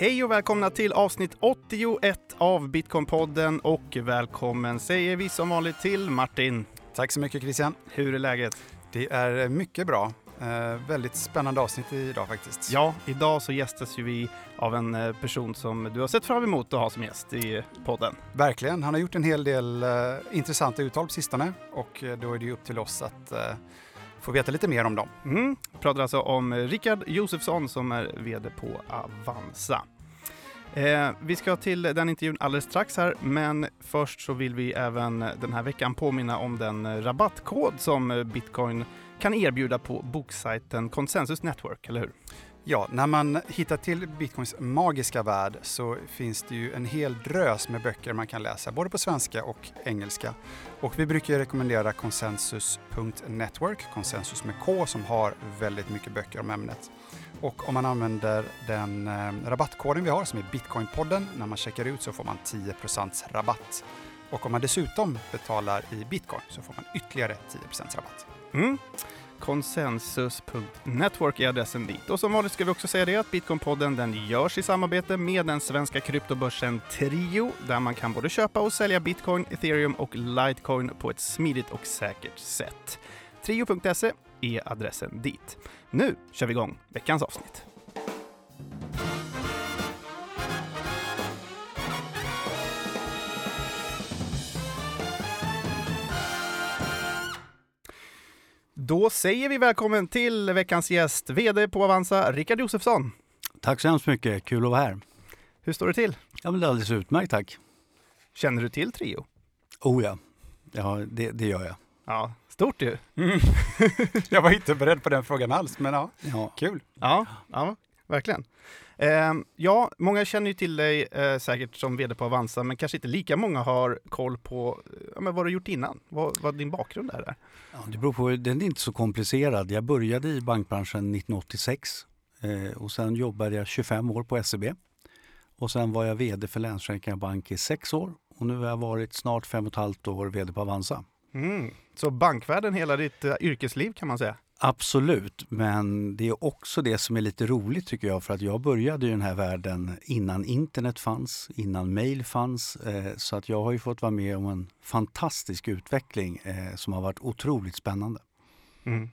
Hej och välkomna till avsnitt 81 av Bitcoinpodden och välkommen säger vi som vanligt till Martin. Tack så mycket Christian. Hur är läget? Det är mycket bra. Eh, väldigt spännande avsnitt idag faktiskt. Ja, idag så gästas ju vi av en eh, person som du har sett fram emot att ha som gäst i podden. Verkligen. Han har gjort en hel del eh, intressanta uttal på sistone och eh, då är det ju upp till oss att eh, få veta lite mer om dem. Mm. Pratar alltså om Rickard Josefsson som är VD på Avanza. Eh, vi ska till den intervjun alldeles strax här, men först så vill vi även den här veckan påminna om den rabattkod som Bitcoin kan erbjuda på boksajten Consensus Network, eller hur? Ja, när man hittar till Bitcoins magiska värld så finns det ju en hel drös med böcker man kan läsa, både på svenska och engelska. Och vi brukar rekommendera konsensus.network, konsensus med K, som har väldigt mycket böcker om ämnet. Och om man använder den eh, rabattkoden vi har som är Bitcoinpodden, när man checkar ut så får man 10% rabatt. Och om man dessutom betalar i bitcoin så får man ytterligare 10 rabatt. Mm. Konsensus.network är adressen dit. Och som vanligt ska vi också säga det att Bitcoinpodden den görs i samarbete med den svenska kryptobörsen Trio där man kan både köpa och sälja bitcoin, ethereum och litecoin på ett smidigt och säkert sätt. Trio.se är adressen dit. Nu kör vi igång veckans avsnitt. Då säger vi välkommen till veckans gäst, VD på Avanza, Rickard Josefsson. Tack så hemskt mycket, kul att vara här. Hur står det till? Ja, men det är alldeles utmärkt, tack. Känner du till Trio? Oh ja, ja det, det gör jag. Ja, stort ju. Mm. jag var inte beredd på den frågan alls, men ja, ja. kul. Ja, ja verkligen. Eh, ja, många känner ju till dig eh, säkert som vd på Avanza, men kanske inte lika många har koll på ja, men vad du gjort innan, vad, vad din bakgrund är. Där. Ja, det beror på, den är inte så komplicerad. Jag började i bankbranschen 1986 eh, och sen jobbade jag 25 år på SEB. Och sen var jag vd för Länsförsäkringar Bank i sex år och nu har jag varit snart fem och ett halvt år vd på Avanza. Mm. Så bankvärlden hela ditt uh, yrkesliv kan man säga? Absolut, men det är också det som är lite roligt tycker jag för att jag började i den här världen innan internet fanns, innan mail fanns. Eh, så att jag har ju fått vara med om en fantastisk utveckling eh, som har varit otroligt spännande. Mm.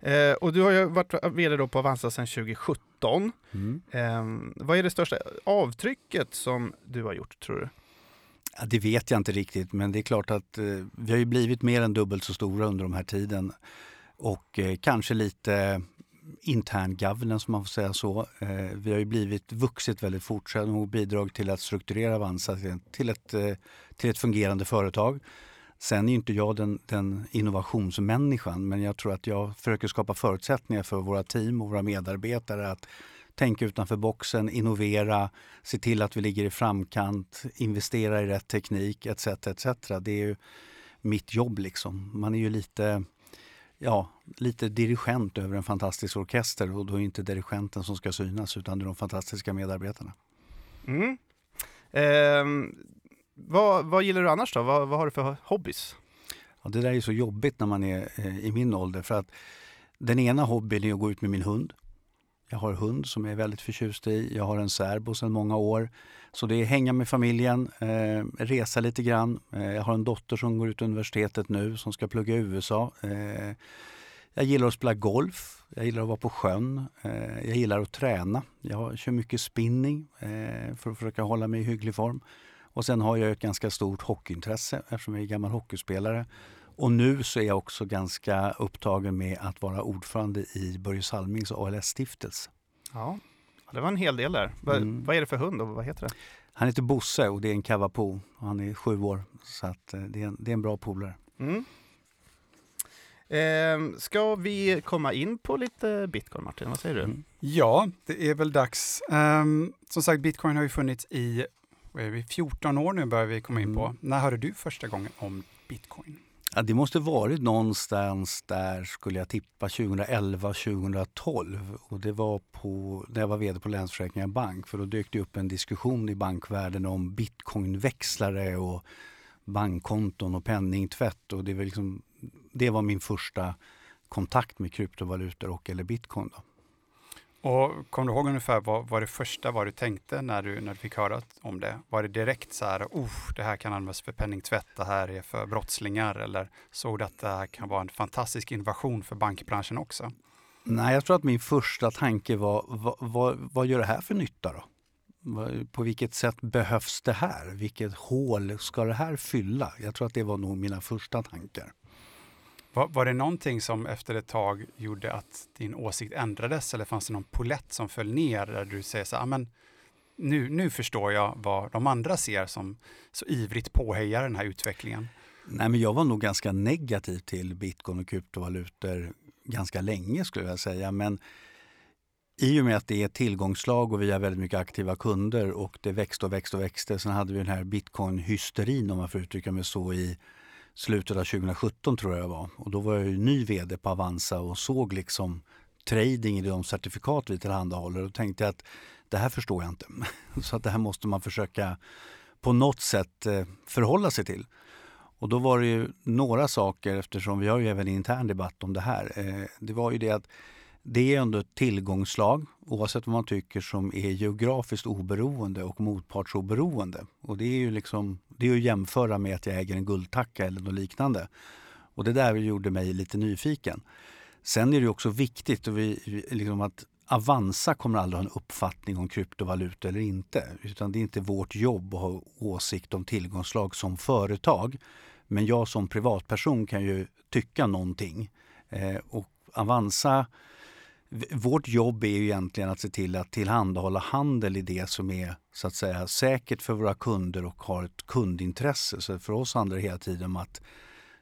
Eh, och du har ju varit VD då på Avanza sedan 2017. Mm. Eh, vad är det största avtrycket som du har gjort tror du? Ja, det vet jag inte riktigt, men det är klart att eh, vi har ju blivit mer än dubbelt så stora under de här tiden och eh, kanske lite intern governance om man får säga så. Eh, vi har ju blivit vuxit väldigt fort och bidragit till att strukturera Avanza till ett, eh, till ett fungerande företag. Sen är inte jag den, den innovationsmänniskan men jag tror att jag försöker skapa förutsättningar för våra team och våra medarbetare att tänka utanför boxen, innovera, se till att vi ligger i framkant, investera i rätt teknik etc. etc. Det är ju mitt jobb liksom. Man är ju lite ja, lite dirigent över en fantastisk orkester och då är det inte dirigenten som ska synas utan det är de fantastiska medarbetarna. Mm. Eh, vad, vad gillar du annars då? Vad, vad har du för hobbys? Ja, det där är så jobbigt när man är eh, i min ålder för att den ena hobbyn är att gå ut med min hund. Jag har hund som jag är väldigt förtjust i. Jag har en särbo sedan många år. Så det är hänga med familjen, eh, resa lite grann. Eh, jag har en dotter som går ut universitetet nu som ska plugga i USA. Eh, jag gillar att spela golf, jag gillar att vara på sjön, eh, jag gillar att träna. Jag kör mycket spinning eh, för att försöka hålla mig i hygglig form. Och sen har jag ett ganska stort hockeyintresse eftersom jag är gammal hockeyspelare. Och nu så är jag också ganska upptagen med att vara ordförande i Börje Salmings ALS-stiftelse. Ja, det var en hel del där. Mm. Vad är det för hund och vad heter det? Han heter Bosse och det är en kavapo. Han är sju år, så att eh, det, är en, det är en bra polare. Mm. Eh, ska vi komma in på lite bitcoin, Martin? Vad säger du? Mm. Ja, det är väl dags. Um, som sagt, bitcoin har ju funnits i vad är vi, 14 år nu, börjar vi komma in på. Mm. När hörde du första gången om bitcoin? Ja, det måste varit någonstans där, skulle jag tippa, 2011, 2012. Och det var på, när jag var vd på Länsförsäkringar Bank. För då dök det upp en diskussion i bankvärlden om bitcoinväxlare och bankkonton och penningtvätt. Och det, var liksom, det var min första kontakt med kryptovalutor och eller bitcoin. Då. Och kom du ihåg ungefär vad, vad det första var du tänkte när du, när du fick höra om det? Var det direkt så här, oh, det här kan användas för penningtvätt, det här är för brottslingar eller såg du att det här kan vara en fantastisk innovation för bankbranschen också? Nej, jag tror att min första tanke var, vad, vad, vad gör det här för nytta då? På vilket sätt behövs det här? Vilket hål ska det här fylla? Jag tror att det var nog mina första tankar. Var, var det någonting som efter ett tag gjorde att din åsikt ändrades eller fanns det någon polett som föll ner där du säger så här, ah, men nu, nu förstår jag vad de andra ser som så ivrigt påhejar den här utvecklingen? Nej, men jag var nog ganska negativ till bitcoin och kryptovalutor ganska länge skulle jag säga. Men i och med att det är ett tillgångslag och vi har väldigt mycket aktiva kunder och det växte och växte och växte. Sen hade vi den här bitcoin-hysterin om man får uttrycka mig så i slutet av 2017 tror jag det var. Och då var jag ju ny vd på Avanza och såg liksom trading i de certifikat vi tillhandahåller. Då tänkte jag att det här förstår jag inte. Så att det här måste man försöka på något sätt eh, förhålla sig till. Och då var det ju några saker, eftersom vi har ju även intern debatt om det här. Eh, det var ju det att det är ändå ett tillgångslag oavsett vad man tycker som är geografiskt oberoende och motpartsoberoende. Och det är ju liksom, det är att jämföra med att jag äger en guldtacka eller något liknande. Och det där gjorde mig lite nyfiken. Sen är det också viktigt och vi, liksom att Avanza kommer aldrig ha en uppfattning om kryptovaluta eller inte. Utan det är inte vårt jobb att ha åsikt om tillgångslag som företag. Men jag som privatperson kan ju tycka någonting. Eh, och Avanza vårt jobb är ju egentligen att se till att tillhandahålla handel i det som är så att säga säkert för våra kunder och har ett kundintresse. Så för oss handlar det hela tiden om att,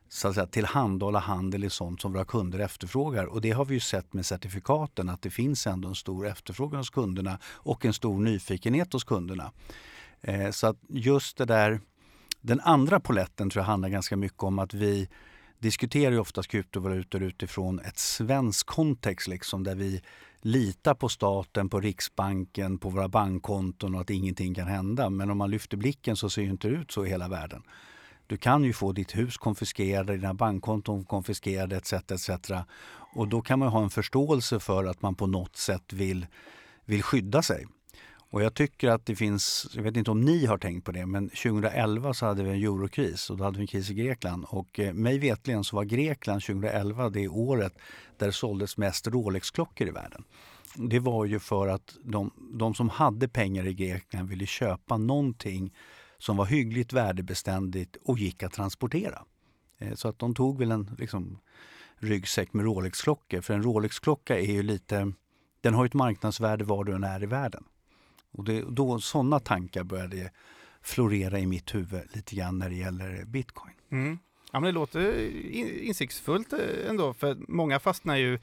så att säga, tillhandahålla handel i sånt som våra kunder efterfrågar. Och det har vi ju sett med certifikaten att det finns ändå en stor efterfrågan hos kunderna och en stor nyfikenhet hos kunderna. Eh, så att just det där, den andra poletten tror jag handlar ganska mycket om att vi diskuterar ju oftast kryptovalutor utifrån ett svensk kontext liksom, där vi litar på staten, på Riksbanken, på våra bankkonton och att ingenting kan hända. Men om man lyfter blicken så ser det inte ut så i hela världen. Du kan ju få ditt hus konfiskerat, dina bankkonton konfiskerade etc. etc. Och då kan man ha en förståelse för att man på något sätt vill, vill skydda sig. Och jag tycker att det finns, jag vet inte om ni har tänkt på det, men 2011 så hade vi en eurokris och då hade vi en kris i Grekland. Och eh, mig vetligen så var Grekland 2011 det året där det såldes mest Rolex-klockor i världen. Det var ju för att de, de som hade pengar i Grekland ville köpa någonting som var hyggligt värdebeständigt och gick att transportera. Eh, så att de tog väl en liksom, ryggsäck med Rolex-klockor. För en Rolex-klocka är ju lite, den har ett marknadsvärde var du än är i världen. Och det, då, sådana tankar började florera i mitt huvud lite grann när det gäller bitcoin. Mm. Ja, men det låter insiktsfullt eh, ändå, för många fastnar ju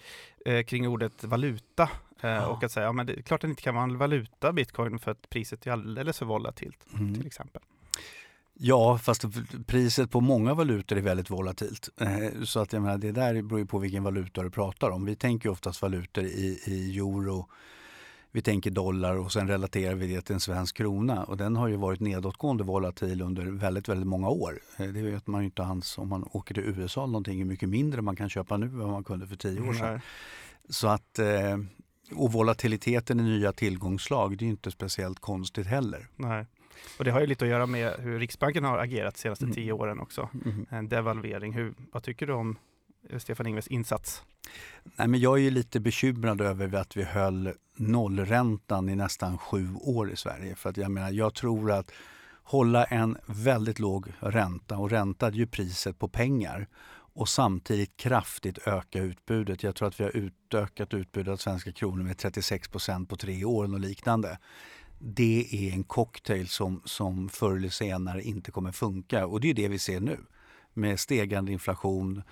eh, kring ordet valuta eh, ja. och att säga, ja men det är klart att det inte kan vara en valuta, bitcoin, för att priset är alldeles för volatilt mm. till exempel. Ja, fast priset på många valutor är väldigt volatilt. Eh, så att jag menar, det där beror ju på vilken valuta du pratar om. Vi tänker oftast valutor i, i euro, vi tänker dollar och sen relaterar vi det till en svensk krona. Och den har ju varit nedåtgående volatil under väldigt, väldigt många år. Eh, det vet man ju inte alls om man åker till USA eller någonting hur mycket mindre man kan köpa nu än man kunde för tio år sedan. Mm. Så att, eh, och volatiliteten i nya tillgångslag, det är inte speciellt konstigt heller. Nej. Och det har ju lite att göra med hur Riksbanken har agerat de senaste mm. tio åren också. Mm. En devalvering. Hur, vad tycker du om Stefan Ingves insats? Nej, men jag är lite bekymrad över att vi höll nollräntan i nästan sju år i Sverige. För att jag, menar, jag tror att hålla en väldigt låg ränta och ränta är ju priset på pengar och samtidigt kraftigt öka utbudet. Jag tror att vi har utökat utbudet av svenska kronor med 36% på tre år och liknande. Det är en cocktail som, som förr eller senare inte kommer funka och det är det vi ser nu med stegande inflation,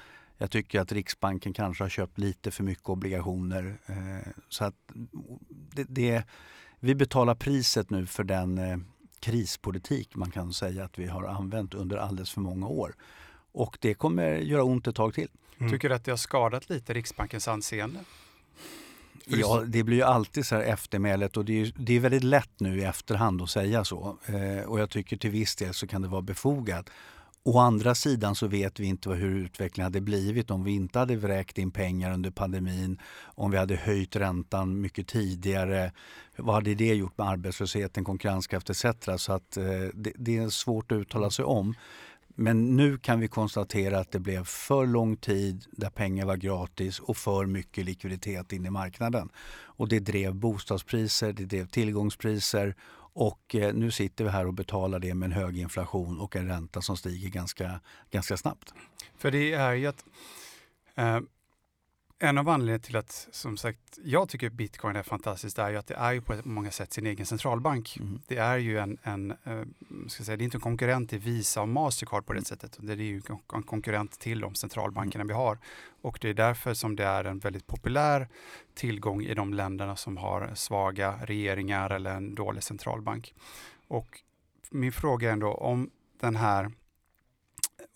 jag tycker att Riksbanken kanske har köpt lite för mycket obligationer. Eh, så att det, det, vi betalar priset nu för den eh, krispolitik man kan säga att vi har använt under alldeles för många år. Och det kommer göra ont ett tag till. Mm. Tycker du att det har skadat lite Riksbankens anseende? Ja, det blir ju alltid så här eftermälet och det är, det är väldigt lätt nu i efterhand att säga så. Eh, och jag tycker till viss del så kan det vara befogat. Å andra sidan så vet vi inte hur utvecklingen hade blivit om vi inte hade vräkt in pengar under pandemin, om vi hade höjt räntan mycket tidigare. Vad hade det gjort med arbetslösheten, konkurrenskraft etc. Så att, eh, det, det, är svårt att uttala sig om. Men nu kan vi konstatera att det blev för lång tid där pengar var gratis och för mycket likviditet in i marknaden. Och det drev bostadspriser, det drev tillgångspriser och eh, nu sitter vi här och betalar det med en hög inflation och en ränta som stiger ganska, ganska snabbt. För det är ju att eh, en av anledningarna till att, som sagt, jag tycker bitcoin är fantastiskt är ju att det är ju på många sätt sin egen centralbank. Mm. Det är ju en, en eh, ska säga, det är inte en konkurrent till Visa och Mastercard på det mm. sättet. Det är ju en konkurrent till de centralbankerna mm. vi har. Och det är därför som det är en väldigt populär tillgång i de länderna som har svaga regeringar eller en dålig centralbank. Och min fråga är ändå om den här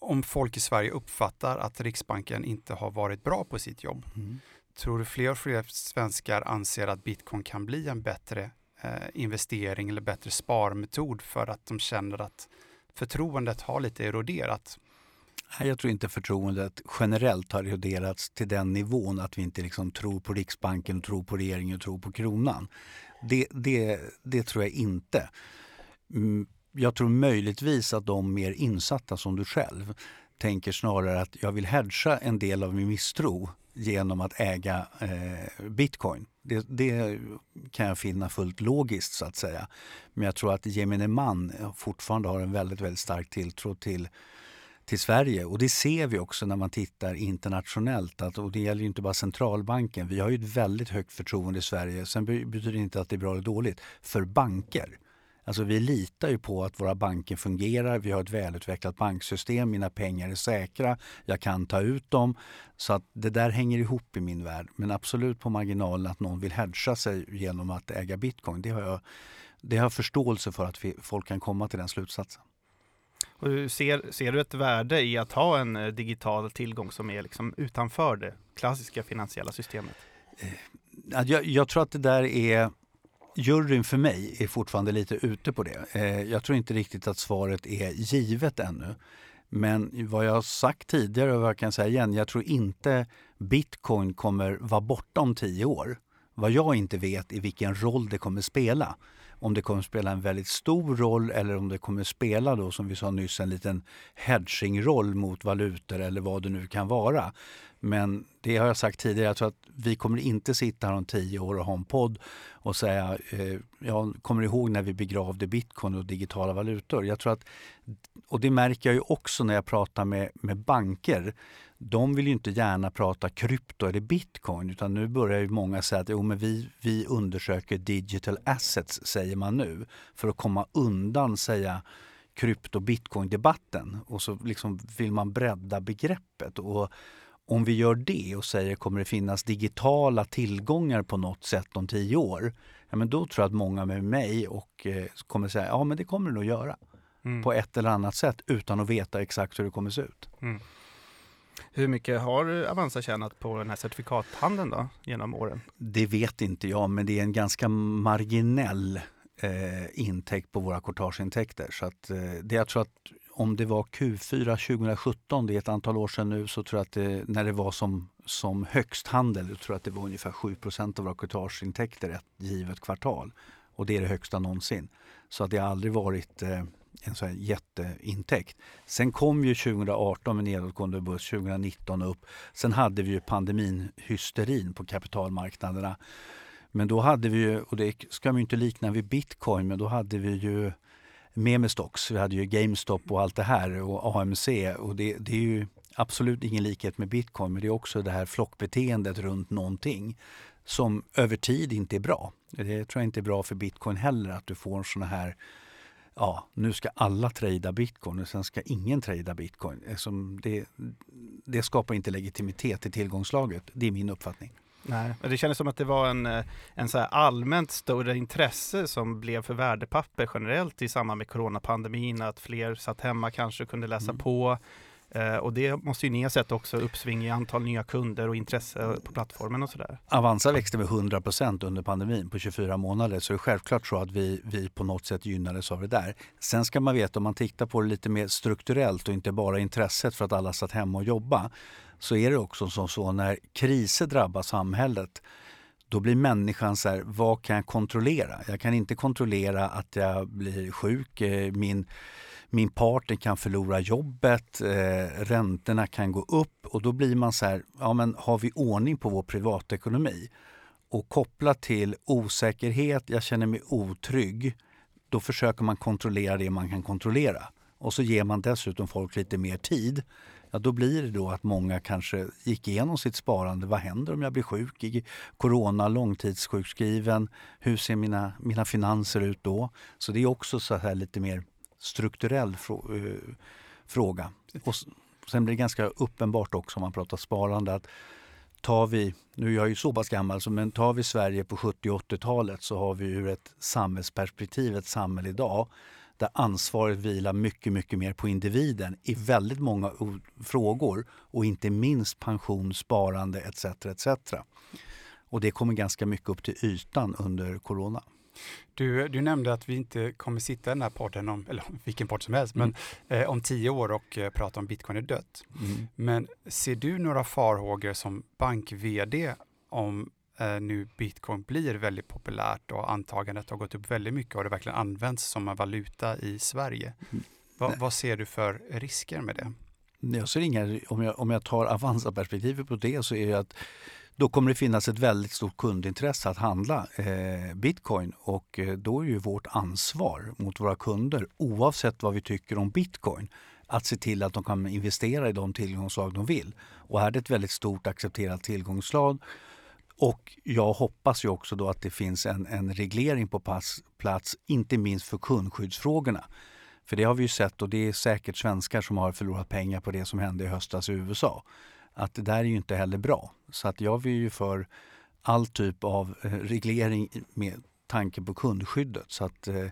om folk i Sverige uppfattar att Riksbanken inte har varit bra på sitt jobb, mm. tror du fler och fler svenskar anser att bitcoin kan bli en bättre eh, investering eller bättre sparmetod för att de känner att förtroendet har lite eroderat? Jag tror inte förtroendet generellt har eroderats till den nivån att vi inte liksom tror på Riksbanken, tror på regeringen och tror på kronan. Det, det, det tror jag inte. Jag tror möjligtvis att de mer insatta som du själv tänker snarare att jag vill hedga en del av min misstro genom att äga eh, bitcoin. Det, det, kan jag finna fullt logiskt så att säga. Men jag tror att gemene man fortfarande har en väldigt, väldigt stark tilltro till, till Sverige. Och det ser vi också när man tittar internationellt. Att, och det gäller inte bara centralbanken. Vi har ju ett väldigt högt förtroende i Sverige. Sen betyder det inte att det är bra eller dåligt. För banker. Alltså vi litar ju på att våra banker fungerar, vi har ett välutvecklat banksystem, mina pengar är säkra, jag kan ta ut dem. Så att det där hänger ihop i min värld. Men absolut på marginalen att någon vill hedga sig genom att äga bitcoin, det har jag, det har jag förståelse för att vi, folk kan komma till den slutsatsen. Och ser, ser du ett värde i att ha en eh, digital tillgång som är liksom utanför det klassiska finansiella systemet? Eh, jag, jag tror att det där är Juryn för mig är fortfarande lite ute på det. Eh, jag tror inte riktigt att svaret är givet ännu. Men vad jag har sagt tidigare och vad jag kan säga igen, jag tror inte bitcoin kommer vara borta om tio år. Vad jag inte vet är vilken roll det kommer spela. Om det kommer spela en väldigt stor roll eller om det kommer spela då som vi sa nyss en liten hedgingroll mot valutor eller vad det nu kan vara. Men det har jag sagt tidigare, jag tror att vi kommer inte sitta här om tio år och ha en podd och säga, eh, jag kommer ihåg när vi begravde bitcoin och digitala valutor. Jag tror att, och det märker jag ju också när jag pratar med, med banker. De vill ju inte gärna prata krypto eller bitcoin utan nu börjar ju många säga att jo, men vi, vi undersöker digital assets, säger man nu, för att komma undan säga krypto bitcoin debatten och så liksom vill man bredda begreppet. Och om vi gör det och säger kommer det finnas digitala tillgångar på något sätt om tio år, ja, men då tror jag att många med mig och, eh, kommer säga ja men det kommer det nog göra. Mm. På ett eller annat sätt utan att veta exakt hur det kommer se ut. Mm. Hur mycket har Avanza tjänat på den här certifikathandeln då, genom åren? Det vet inte jag, men det är en ganska marginell eh, intäkt på våra courtageintäkter. Så att, eh, det jag tror att om det var Q4 2017, det är ett antal år sedan nu, så tror jag att det, när det var som, som högst handel, jag tror att det var ungefär 7% av våra courtageintäkter ett givet kvartal. Och det är det högsta någonsin. Så att det har aldrig varit eh, en sån här jätteintäkt. Sen kom ju 2018 med nedåtgående börs, 2019 upp. Sen hade vi ju pandemin, hysterin på kapitalmarknaderna. Men då hade vi ju, och det ska man ju inte likna vid bitcoin, men då hade vi ju Memestocks, vi hade ju GameStop och allt det här och AMC och det, det är ju absolut ingen likhet med bitcoin men det är också det här flockbeteendet runt någonting som över tid inte är bra. Det tror jag inte är bra för bitcoin heller att du får såna här ja, nu ska alla trada bitcoin och sen ska ingen trada bitcoin. Det, det skapar inte legitimitet i tillgångslaget. Det är min uppfattning. Nej, det kändes som att det var en, eh, en så allmänt större intresse som blev för värdepapper generellt i samband med coronapandemin, att fler satt hemma, kanske kunde läsa mm. på. Eh, och det måste ju ni ha sett också, uppsving i antal nya kunder och intresse på plattformen och sådär. Avanza växte med 100% under pandemin på 24 månader så det är självklart så att vi, vi på något sätt gynnades av det där. Sen ska man veta om man tittar på det lite mer strukturellt och inte bara intresset för att alla satt hemma och jobba så är det också som så när kriser drabbar samhället då blir människan så här, vad kan jag kontrollera? Jag kan inte kontrollera att jag blir sjuk, eh, min, min partner kan förlora jobbet, eh, räntorna kan gå upp och då blir man så här, ja men har vi ordning på vår privatekonomi? Och kopplat till osäkerhet, jag känner mig otrygg, då försöker man kontrollera det man kan kontrollera. Och så ger man dessutom folk lite mer tid ja, då blir det då att många kanske gick igenom sitt sparande. Vad händer om jag blir sjuk i corona, långtidssjukskriven? Hur ser mina, mina finanser ut då? Så det är också så här lite mer strukturell eh, fråga. Och sen blir det ganska uppenbart också om man pratar sparande att tar vi, nu är jag ju så pass gammal, men tar vi Sverige på 70 och 80-talet så har vi ur ett samhällsperspektiv ett samhälle idag där ansvaret vilar mycket, mycket mer på individen i väldigt många frågor och inte minst pension, sparande etc. etc. Och det kommer ganska mycket upp till ytan under corona. Du, du nämnde att vi inte kommer sitta i den här podden, om, eller vilken podd som helst, mm. men eh, om tio år och eh, prata om bitcoin är dött. Mm. Men ser du några farhågor som bank-vd om eh, nu bitcoin blir väldigt populärt och antagandet har gått upp väldigt mycket och det verkligen används som en valuta i Sverige. Mm. Va, vad ser du för risker med det? Jag ser inga, om, jag, om jag tar Avanza-perspektivet på det så är det att då kommer det finnas ett väldigt stort kundintresse att handla eh, bitcoin och eh, då är ju vårt ansvar mot våra kunder oavsett vad vi tycker om bitcoin att se till att de kan investera i de tillgångsslag de vill. Och här är det ett väldigt stort accepterat tillgångsslag och jag hoppas ju också då att det finns en, en reglering på pass, plats, inte minst för kundskyddsfrågorna. För det har vi ju sett och det är säkert svenskar som har förlorat pengar på det som hände i höstas i USA. Att det där är ju inte heller bra. Så att jag är ju för all typ av eh, reglering med tanke på kundskyddet. Så att eh,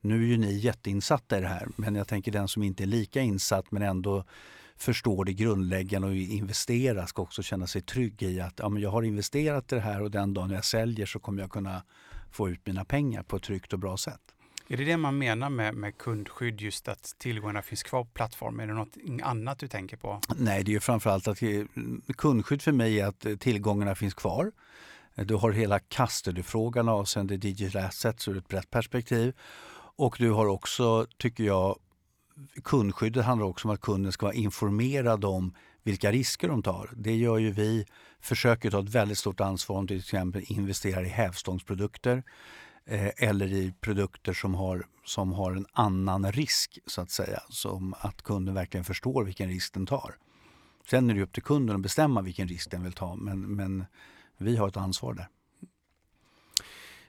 nu är ju ni jätteinsatta i det här men jag tänker den som inte är lika insatt men ändå förstår det grundläggande och investerar ska också känna sig trygg i att ja, men jag har investerat i det här och den dagen jag säljer så kommer jag kunna få ut mina pengar på ett tryggt och bra sätt. Är det det man menar med, med kundskydd, just att tillgångarna finns kvar på plattformen? Är det något annat du tänker på? Nej, det är framförallt att eh, kundskydd för mig är att eh, tillgångarna finns kvar. Eh, du har hela custody-frågan avseende digital assets ur ett brett perspektiv. Och du har också, tycker jag, kundskyddet handlar också om att kunden ska vara informerad om vilka risker de tar. Det gör ju vi, försöker ta ett väldigt stort ansvar om till exempel investerar i hävstångsprodukter eller i produkter som har, som har en annan risk så att säga. Som att kunden verkligen förstår vilken risk den tar. Sen är det upp till kunden att bestämma vilken risk den vill ta men, men vi har ett ansvar där.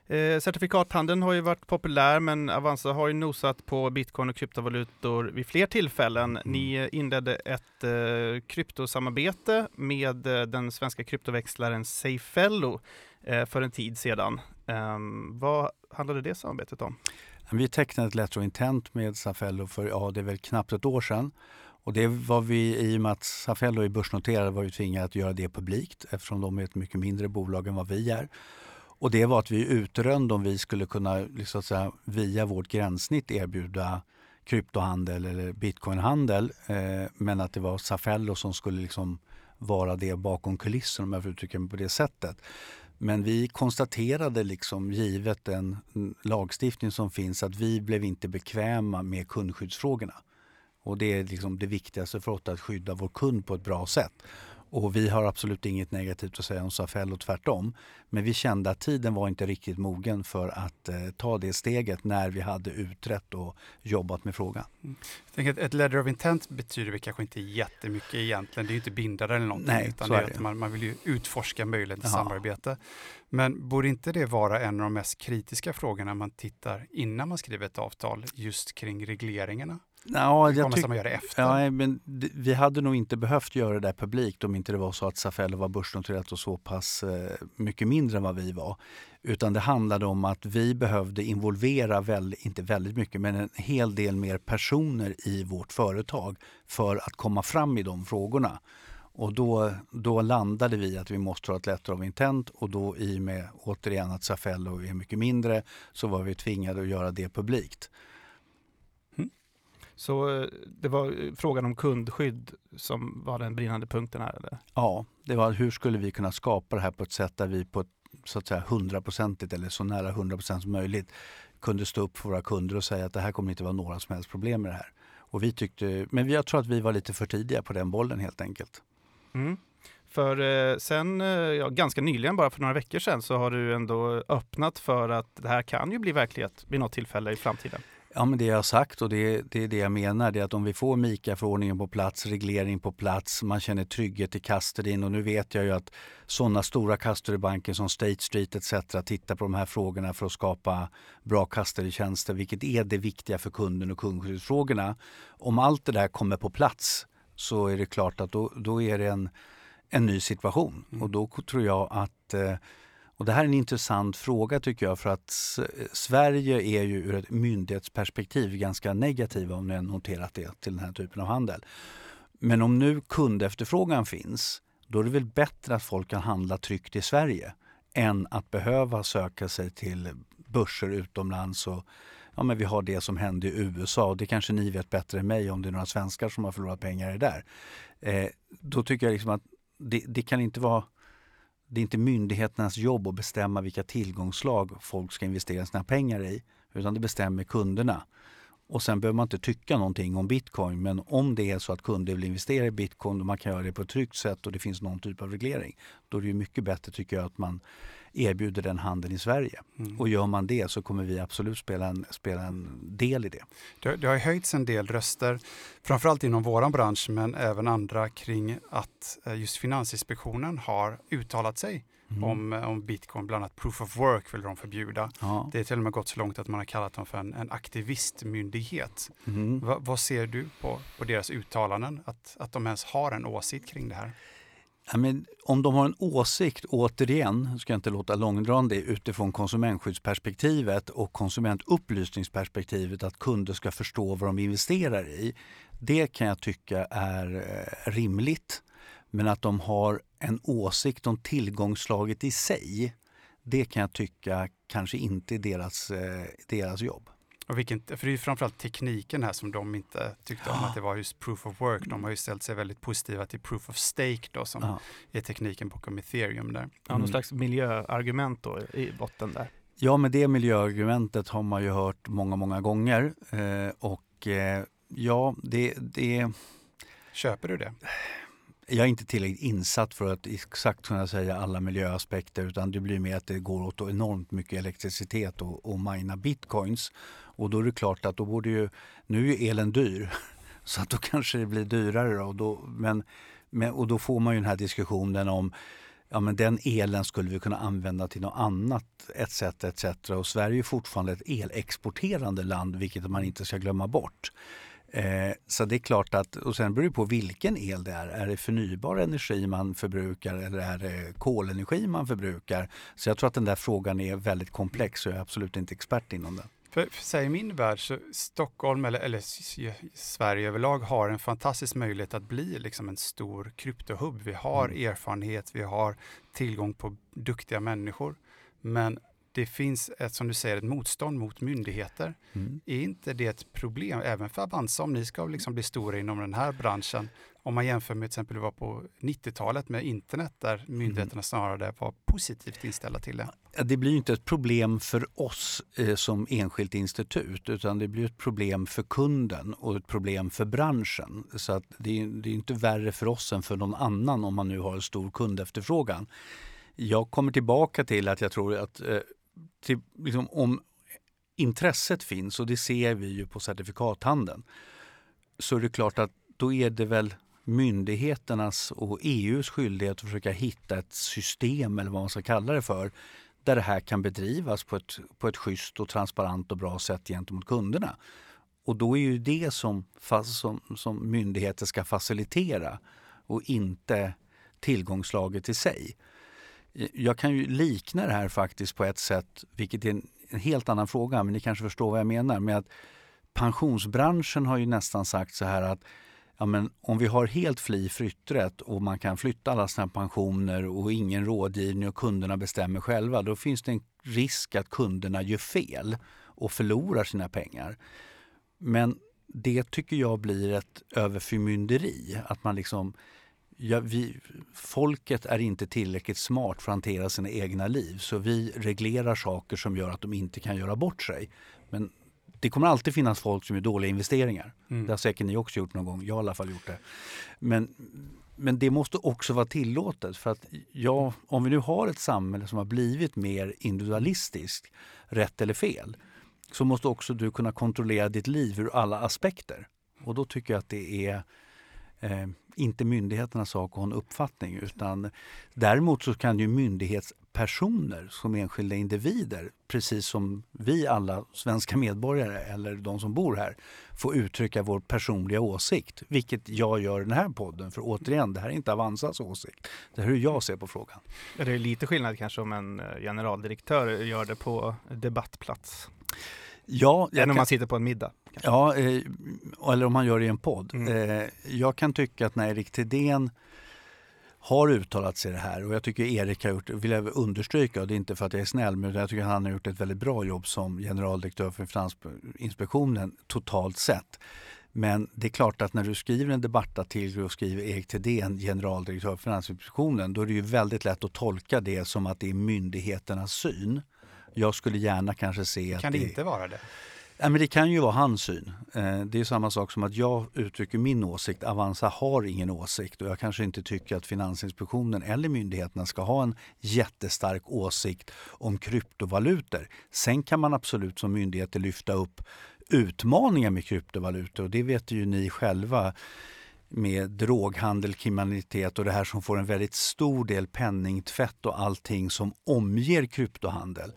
Eh, certifikathandeln har ju varit populär men Avanza har ju nosat på bitcoin och kryptovalutor vid fler tillfällen. Mm. Ni inledde ett eh, kryptosamarbete med eh, den svenska kryptoväxlaren Safello eh, Eh, för en tid sedan. Ehm, vad handlade det samarbetet om? Vi tecknade ett letter of intent med Safello för ja, det är väl knappt ett år sedan. Och det var vi, i och med att Safello är börsnoterade, var vi tvingade att göra det publikt eftersom de är ett mycket mindre bolag än vad vi är. Och det var att vi utrönde om vi skulle kunna liksom, säga, via vårt gränssnitt erbjuda kryptohandel eller bitcoinhandel. Eh, men att det var Safello som skulle liksom vara det bakom kulissen om jag får uttrycka mig på det sättet. Men vi konstaterade, liksom, givet den lagstiftning som finns, att vi blev inte bekväma med kundskyddsfrågorna. Och det är liksom det viktigaste för oss, att skydda vår kund på ett bra sätt. Och vi har absolut inget negativt att säga om Safell och tvärtom. Men vi kände att tiden var inte riktigt mogen för att eh, ta det steget när vi hade utrett och jobbat med frågan. Mm. Jag tänker att ett letter of intent betyder väl kanske inte jättemycket egentligen. Det är ju inte bindande eller någonting. Nej, utan det är att man, man, vill ju utforska möjligheten till samarbete. Men borde inte det vara en av de mest kritiska frågorna man tittar innan man skriver ett avtal just kring regleringarna? Ja, jag tyck- man gör det efter. Ja, men vi hade nog inte behövt göra det där publikt om inte det var så att Safello var börsnoterat och så pass eh, mycket mindre än vad vi var. Utan det handlade om att vi behövde involvera, väl, inte väldigt mycket, men en hel del mer personer i vårt företag för att komma fram i de frågorna. Och då, då landade vi att vi måste ha ett letter of intent och då i och med återigen att Safello är mycket mindre så var vi tvingade att göra det publikt. Så eh, det var eh, frågan om kundskydd som var den brinnande punkten här? Eller? Ja, det var hur skulle vi kunna skapa det här på ett sätt där vi på ett så att säga hundraprocentigt eller så nära 100% som möjligt kunde stå upp för våra kunder och säga att det här kommer inte vara några som helst problem med det här. Och vi tyckte, men jag tror att vi var lite för tidiga på den bollen helt enkelt. Mm. För eh, sen, ja, ganska nyligen, bara för några veckor sedan, så har du ändå öppnat för att det här kan ju bli verklighet vid något tillfälle i framtiden. Ja, men det jag har sagt och det, det är det jag menar, det är att om vi får MIKA-förordningen på plats, reglering på plats, man känner trygghet i custodyn och nu vet jag ju att sådana stora custodybanker som State Street etc. tittar på de här frågorna för att skapa bra custody-tjänster, vilket är det viktiga för kunden och kundskyddsfrågorna. Om allt det där kommer på plats så är det klart att då, då är det en, en ny situation mm. och då tror jag att eh, och det här är en intressant fråga tycker jag för att Sverige är ju ur ett myndighetsperspektiv ganska negativa om ni har noterat det till den här typen av handel. Men om nu kundefterfrågan finns då är det väl bättre att folk kan handla tryggt i Sverige än att behöva söka sig till börser utomlands. Och, ja, men vi har det som hände i USA och det kanske ni vet bättre än mig om det är några svenskar som har förlorat pengar där. Eh, då tycker jag liksom att det, det kan inte vara det är inte myndigheternas jobb att bestämma vilka tillgångslag folk ska investera sina pengar i, utan det bestämmer kunderna. Och sen behöver man inte tycka någonting om bitcoin, men om det är så att kunder vill investera i bitcoin och man kan göra det på ett tryggt sätt och det finns någon typ av reglering, då är det mycket bättre tycker jag att man erbjuder den handeln i Sverige. Mm. Och gör man det så kommer vi absolut spela en, spela en del i det. Det, det har höjts en del röster, framförallt inom vår bransch men även andra kring att eh, just Finansinspektionen har uttalat sig Mm. Om, eh, om bitcoin, bland annat proof of work vill de förbjuda. Ja. Det är till och med gått så långt att man har kallat dem för en, en aktivistmyndighet. Mm. Va, vad ser du på, på deras uttalanden, att, att de ens har en åsikt kring det här? Ja, men om de har en åsikt, återigen, ska jag inte låta långdragande utifrån konsumentskyddsperspektivet och konsumentupplysningsperspektivet att kunder ska förstå vad de investerar i. Det kan jag tycka är eh, rimligt. Men att de har en åsikt om tillgångslaget i sig, det kan jag tycka kanske inte är deras, eh, deras jobb. Och vilken, för det är framförallt tekniken här som de inte tyckte om, att det var just proof of work. De har ju ställt sig väldigt positiva till proof of stake då, som ja. är tekniken bakom ethereum där. Ja, någon mm. slags miljöargument då i botten där. Ja, men det miljöargumentet har man ju hört många, många gånger. Eh, och eh, ja, det, det... Köper du det? Jag är inte tillräckligt insatt för att exakt kunna säga alla miljöaspekter utan det blir mer att det går åt enormt mycket elektricitet och, och mina bitcoins. Och då är det klart att då borde ju, nu är elen dyr så att då kanske det blir dyrare. Då, och, då, men, men, och då får man ju den här diskussionen om ja, men den elen skulle vi kunna använda till något annat etc. etc. Och Sverige är fortfarande ett elexporterande land vilket man inte ska glömma bort. Eh, så det är klart att, och sen beror det på vilken el det är. Är det förnybar energi man förbrukar eller är det kolenergi man förbrukar? Så jag tror att den där frågan är väldigt komplex och jag är absolut inte expert inom den. För, för i min värld så Stockholm eller, eller Sverige överlag har en fantastisk möjlighet att bli liksom en stor kryptohubb. Vi har mm. erfarenhet, vi har tillgång på duktiga människor. Men det finns, ett, som du säger, ett motstånd mot myndigheter. Mm. Är inte det ett problem även för Avanza om ni ska liksom bli stora inom den här branschen? Om man jämför med till exempel var på 90-talet med internet där myndigheterna mm. snarare var positivt inställda till det. Det blir inte ett problem för oss eh, som enskilt institut utan det blir ett problem för kunden och ett problem för branschen. Så att det, är, det är inte värre för oss än för någon annan om man nu har en stor kundefterfrågan. Jag kommer tillbaka till att jag tror att eh, till, liksom, om intresset finns, och det ser vi ju på certifikathandeln, så är det klart att då är det väl myndigheternas och EUs skyldighet att försöka hitta ett system, eller vad man ska kalla det för, där det här kan bedrivas på ett, på ett schysst och transparent och bra sätt gentemot kunderna. Och då är ju det som, som, som myndigheter ska facilitera och inte tillgångslaget i sig. Jag kan ju likna det här faktiskt på ett sätt, vilket är en, en helt annan fråga, men ni kanske förstår vad jag menar. med att Pensionsbranschen har ju nästan sagt så här att ja, men om vi har helt fri flytträtt och man kan flytta alla sina pensioner och ingen rådgivning och kunderna bestämmer själva, då finns det en risk att kunderna gör fel och förlorar sina pengar. Men det tycker jag blir ett överförmynderi. Att man liksom, ja, vi, folket är inte tillräckligt smart för att hantera sina egna liv så vi reglerar saker som gör att de inte kan göra bort sig. Men det kommer alltid finnas folk som gör dåliga investeringar. Mm. Det har säkert ni också gjort någon gång. Jag har i alla fall gjort det. Men, men det måste också vara tillåtet. För att ja, om vi nu har ett samhälle som har blivit mer individualistiskt, rätt eller fel, så måste också du kunna kontrollera ditt liv ur alla aspekter. Och då tycker jag att det är eh, inte myndigheternas sak att ha en uppfattning. Utan däremot så kan ju myndighetspersoner som enskilda individer, precis som vi alla svenska medborgare eller de som bor här, få uttrycka vår personliga åsikt. Vilket jag gör i den här podden. För återigen, det här är inte Avanzas åsikt. Det här är hur jag ser på frågan. Det är lite skillnad kanske om en eh, generaldirektör gör det på debattplats. Ja, Än om man sitter på en middag. Kanske. Ja, eh, eller om man gör det i en podd. Mm. Eh, jag kan tycka att när Erik Thedéen har uttalat sig det här och jag tycker Erik har gjort, vill jag understryka, och det är inte för att jag är snäll, men jag tycker att han har gjort ett väldigt bra jobb som generaldirektör för Finansinspektionen totalt sett. Men det är klart att när du skriver en debattartikel och skriver Erik Thedéen, generaldirektör för Finansinspektionen, då är det ju väldigt lätt att tolka det som att det är myndigheternas syn. Jag skulle gärna kanske se att Kan det, det inte vara det? Ja, men det kan ju vara hans syn. Eh, det är samma sak som att jag uttrycker min åsikt. Avanza har ingen åsikt och jag kanske inte tycker att Finansinspektionen eller myndigheterna ska ha en jättestark åsikt om kryptovalutor. Sen kan man absolut som myndigheter lyfta upp utmaningar med kryptovalutor och det vet ju ni själva med droghandel, kriminalitet och det här som får en väldigt stor del penningtvätt och allting som omger kryptohandel.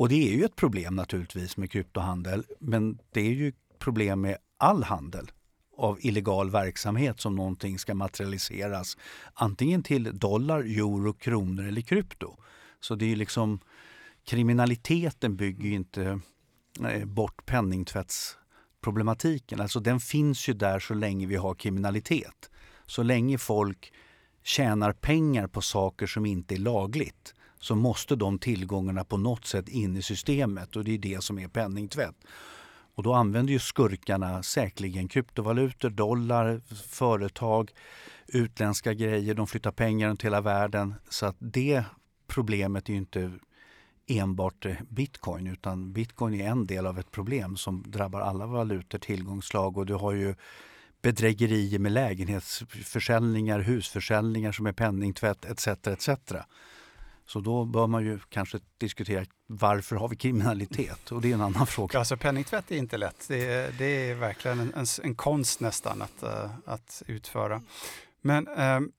Och det är ju ett problem naturligtvis med kryptohandel, men det är ju problem med all handel av illegal verksamhet som någonting ska materialiseras antingen till dollar, euro, kronor eller krypto. Så det är liksom kriminaliteten bygger ju inte eh, bort penningtvättsproblematiken. Alltså den finns ju där så länge vi har kriminalitet. Så länge folk tjänar pengar på saker som inte är lagligt så måste de tillgångarna på något sätt in i systemet och det är det som är penningtvätt. Och då använder ju skurkarna säkerligen kryptovalutor, dollar, företag, utländska grejer. De flyttar pengar runt hela världen. Så att det problemet är ju inte enbart bitcoin utan bitcoin är en del av ett problem som drabbar alla valutor, tillgångsslag och du har ju bedrägerier med lägenhetsförsäljningar, husförsäljningar som är penningtvätt etc. etc. Så då bör man ju kanske diskutera varför har vi kriminalitet? Och det är en annan fråga. Alltså penningtvätt är inte lätt. Det är, det är verkligen en, en, konst nästan att, eh, att utföra. Men um,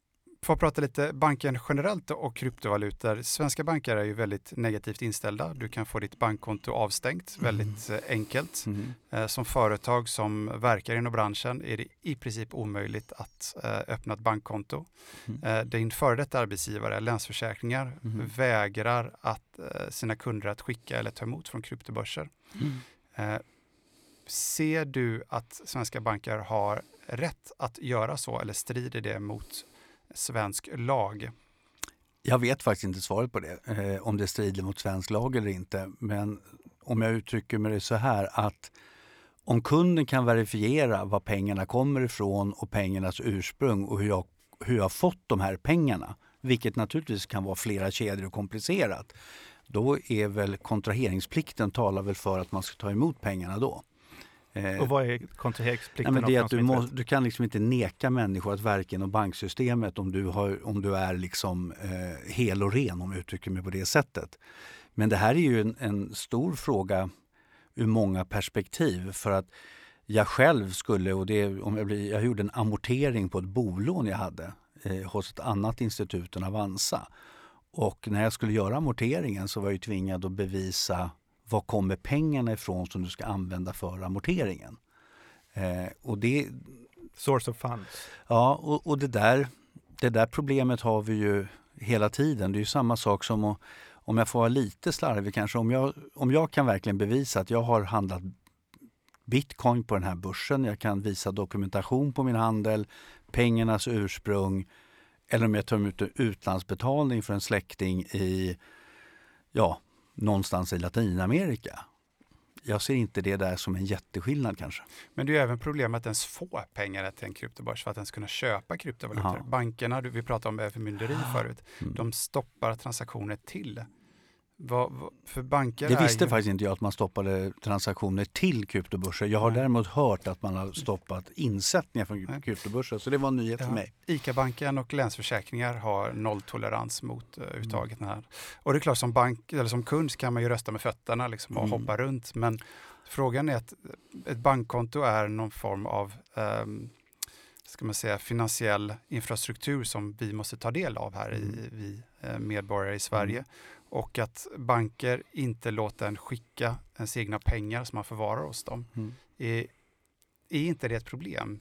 för att prata lite banken generellt och kryptovalutor. Svenska banker är ju väldigt negativt inställda. Du kan få ditt bankkonto avstängt mm. väldigt eh, enkelt. Mm. Eh, som företag som verkar inom branschen är det i princip omöjligt att eh, öppna ett bankkonto. Mm. Din före detta arbetsgivare, Länsförsäkringar, mm. vägrar att sina kunder att skicka eller ta emot från kryptobörser. Mm. Ser du att svenska banker har rätt att göra så eller strider det mot svensk lag? Jag vet faktiskt inte svaret på det, eh, om det strider mot svensk lag eller inte. Men om jag uttrycker mig så här att om kunden kan verifiera var pengarna kommer ifrån och pengarnas ursprung och hur jag, hur jag fått de här pengarna, vilket naturligtvis kan vara flera kedjor och komplicerat, då är väl kontraheringsplikten talar väl för att man ska ta emot pengarna då. Eh, och vad är kontraheringsplikten? Ja, det är att du, må, du, kan liksom inte neka människor att verka inom banksystemet om du, har, om du är liksom, eh, hel och ren, om jag uttrycker mig på det sättet. Men det här är ju en, en, stor fråga ur många perspektiv. För att jag själv skulle, och det, om jag, blir, jag gjorde en amortering på ett bolån jag hade eh, hos ett annat institut än Avanza. Och när jag skulle göra amorteringen så var jag tvingad att bevisa var kommer pengarna ifrån som du ska använda för amorteringen? Eh, och det, Source of funds. ja, och, och det, där, det där problemet har vi ju hela tiden. Det är ju samma sak som att, om jag får vara lite slarvig kanske, om jag, om jag kan verkligen bevisa att jag har handlat bitcoin på den här börsen, jag kan visa dokumentation på min handel, pengarnas ursprung eller om jag tar emot utlandsbetalning för en släkting i, ja, någonstans i Latinamerika. Jag ser inte det där som en jätteskillnad kanske. Men det är ju även problem att ens få pengar till en kryptobörs för att ens kunna köpa kryptovalutor. Ja. Bankerna, vi pratade om övermynderi förut, Mm. de stoppar transaktioner till. Vad, vad, för banker Det är visste ju, faktiskt inte jag att man stoppade transaktioner till kryptobörser. Jag har Nej. däremot hört att man har stoppat insättningar från Nej. kryptobörser. Så det var en nyhet Ja. för mig. ICA-banken och Länsförsäkringar har nolltolerans mot uh, Mm. uttaget. Den här. Och det är klart som, bank, eller som kund kan man ju rösta med fötterna liksom, och Mm. hoppa runt. Men frågan är att ett bankkonto är någon form av ehm, ska man säga, finansiell infrastruktur som vi måste ta del av här, i, Mm. vi eh, medborgare i Sverige. Mm. Och att banker inte låter en skicka ens egna pengar som man förvarar hos dem. Mm. Är, är inte det ett problem?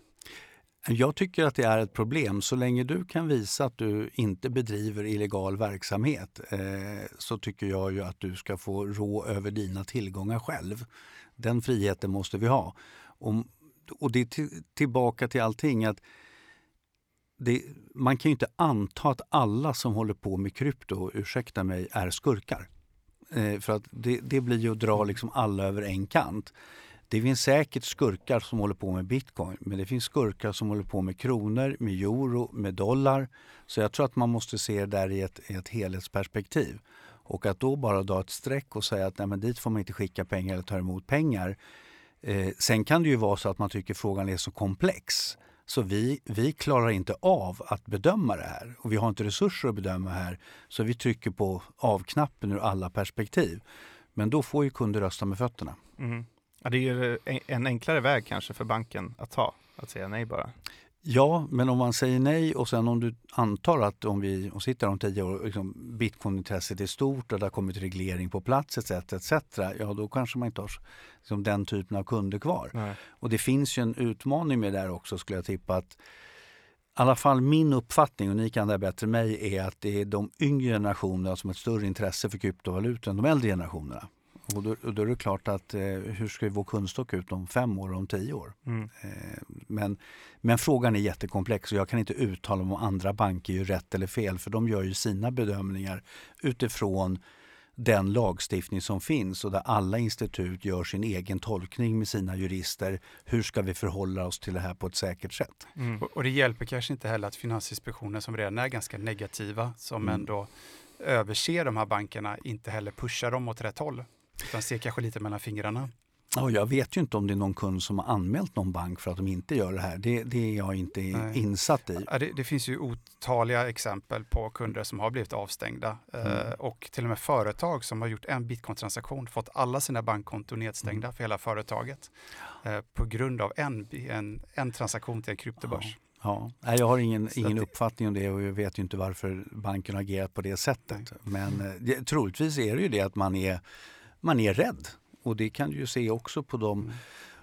Jag tycker att det är ett problem. Så länge du kan visa att du inte bedriver illegal verksamhet eh, så tycker jag ju att du ska få rå över dina tillgångar själv. Den friheten måste vi ha. Och, och det är till, tillbaka till allting att det, man kan ju inte anta att alla som håller på med krypto, ursäkta mig, är skurkar. Eh, för att det, det blir ju att dra liksom alla över en kant. Det finns säkert skurkar som håller på med bitcoin, men det finns skurkar som håller på med kronor, med euro, med dollar. Så jag tror att man måste se det där i ett, i ett helhetsperspektiv. Och att då bara dra ett streck och säga att nej, men dit får man inte skicka pengar eller ta emot pengar. Eh, sen kan det ju vara så att man tycker frågan är så komplex så vi, vi klarar inte av att bedöma det här och vi har inte resurser att bedöma det här så vi trycker på av-knappen ur alla perspektiv. Men då får ju kunder rösta med fötterna. Mm. Ja, det är ju en enklare väg kanske för banken att ta, att säga nej bara. Ja, men om man säger nej och sen om du antar att om vi och sitter om tio år, liksom, bitcoinintresset är stort och det har kommit reglering på plats etc. etc. Ja, då kanske man inte har liksom, den typen av kunder kvar. Nej. Och det finns ju en utmaning med det där också skulle jag tippa att i alla fall min uppfattning, och ni kan det här bättre än mig, är att det är de yngre generationerna som har ett större intresse för kryptovalutor än de äldre generationerna. Och då, och då är det klart att eh, hur ska vår kundstock ut om fem år och om tio år? Mm. Eh, men, men frågan är jättekomplex och jag kan inte uttala mig om andra banker gör rätt eller fel för de gör ju sina bedömningar utifrån den lagstiftning som finns och där alla institut gör sin egen tolkning med sina jurister. Hur ska vi förhålla oss till det här på ett säkert sätt? Mm. Och, och det hjälper kanske inte heller att Finansinspektionen som redan är ganska negativa, som Mm. ändå överser de här bankerna, inte heller pushar dem åt rätt håll. Utan ser kanske lite mellan fingrarna. Ja, jag vet ju inte om det är någon kund som har anmält någon bank för att de inte gör det här. Det, det är jag inte Nej. insatt i. Ja, det, det finns ju otaliga exempel på kunder som har blivit avstängda eh, Mm. och till och med företag som har gjort en bitcoin-transaktion fått alla sina bankkonton nedstängda Mm. för hela företaget eh, på grund av en, en, en transaktion till en kryptobörs. Ja, nej, jag har ingen, ingen uppfattning om det och jag vet ju inte varför banken har agerat på det sättet. Men eh, det, troligtvis är det ju det att man är, man är rädd. Och det kan du ju se också på dem. Mm.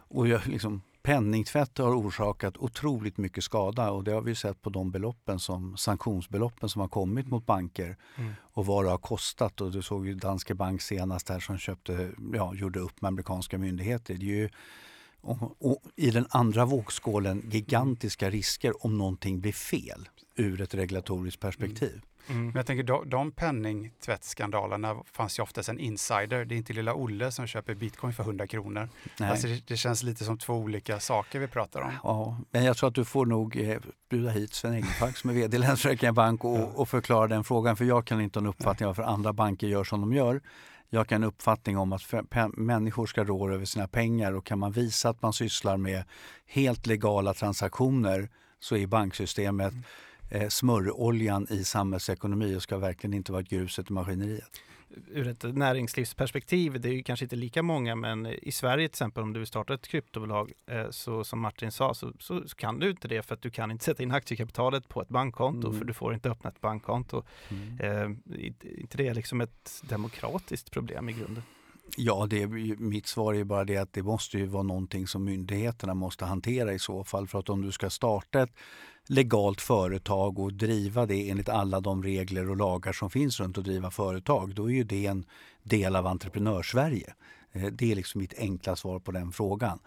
Och jag, liksom, penningtvätt har orsakat otroligt mycket skada och det har vi sett på de beloppen som sanktionsbeloppen som har kommit mot banker Mm. och vad det har kostat. Och du såg ju Danske Bank senast här som köpte, ja, gjorde upp med amerikanska myndigheter. Det är ju, och, och I den andra vågskålen gigantiska risker om någonting blir fel ur ett regulatoriskt perspektiv. Mm. Men jag tänker, de, de penningtvättsskandalerna fanns ju oftast en insider. Det är inte lilla Olle som köper bitcoin för 100 kronor. Nej. Alltså det, det känns lite som två olika saker vi pratar om. Ja, men jag tror att du får nog eh, bjuda hit Sven Egelmark som är vd i Länsförsäkringar Bank och, Ja. och förklara den frågan. För jag kan inte ha en uppfattning varför andra banker gör som de gör. Jag kan ha en uppfattning om att människor ska rå över sina pengar och kan man visa att man sysslar med helt legala transaktioner så är banksystemet eh, smörjoljan i samhällsekonomi och ska verkligen inte vara gruset i maskineriet. ur ett näringslivsperspektiv, det är ju kanske inte lika många, men i Sverige till exempel om du vill starta ett kryptobolag, eh, så som Martin sa, så, så, så kan du inte det för att du kan inte sätta in aktiekapitalet på ett bankkonto, Mm. för du får inte öppna ett bankkonto. Eh, inte det är liksom ett demokratiskt problem i grunden? Ja, det, mitt svar är bara det att det måste ju vara någonting som myndigheterna måste hantera i så fall. För att om du ska starta ett legalt företag och driva det enligt alla de regler och lagar som finns runt att driva företag, då är ju det en del av entreprenörsverige. Eh, det är liksom mitt enkla svar på den frågan.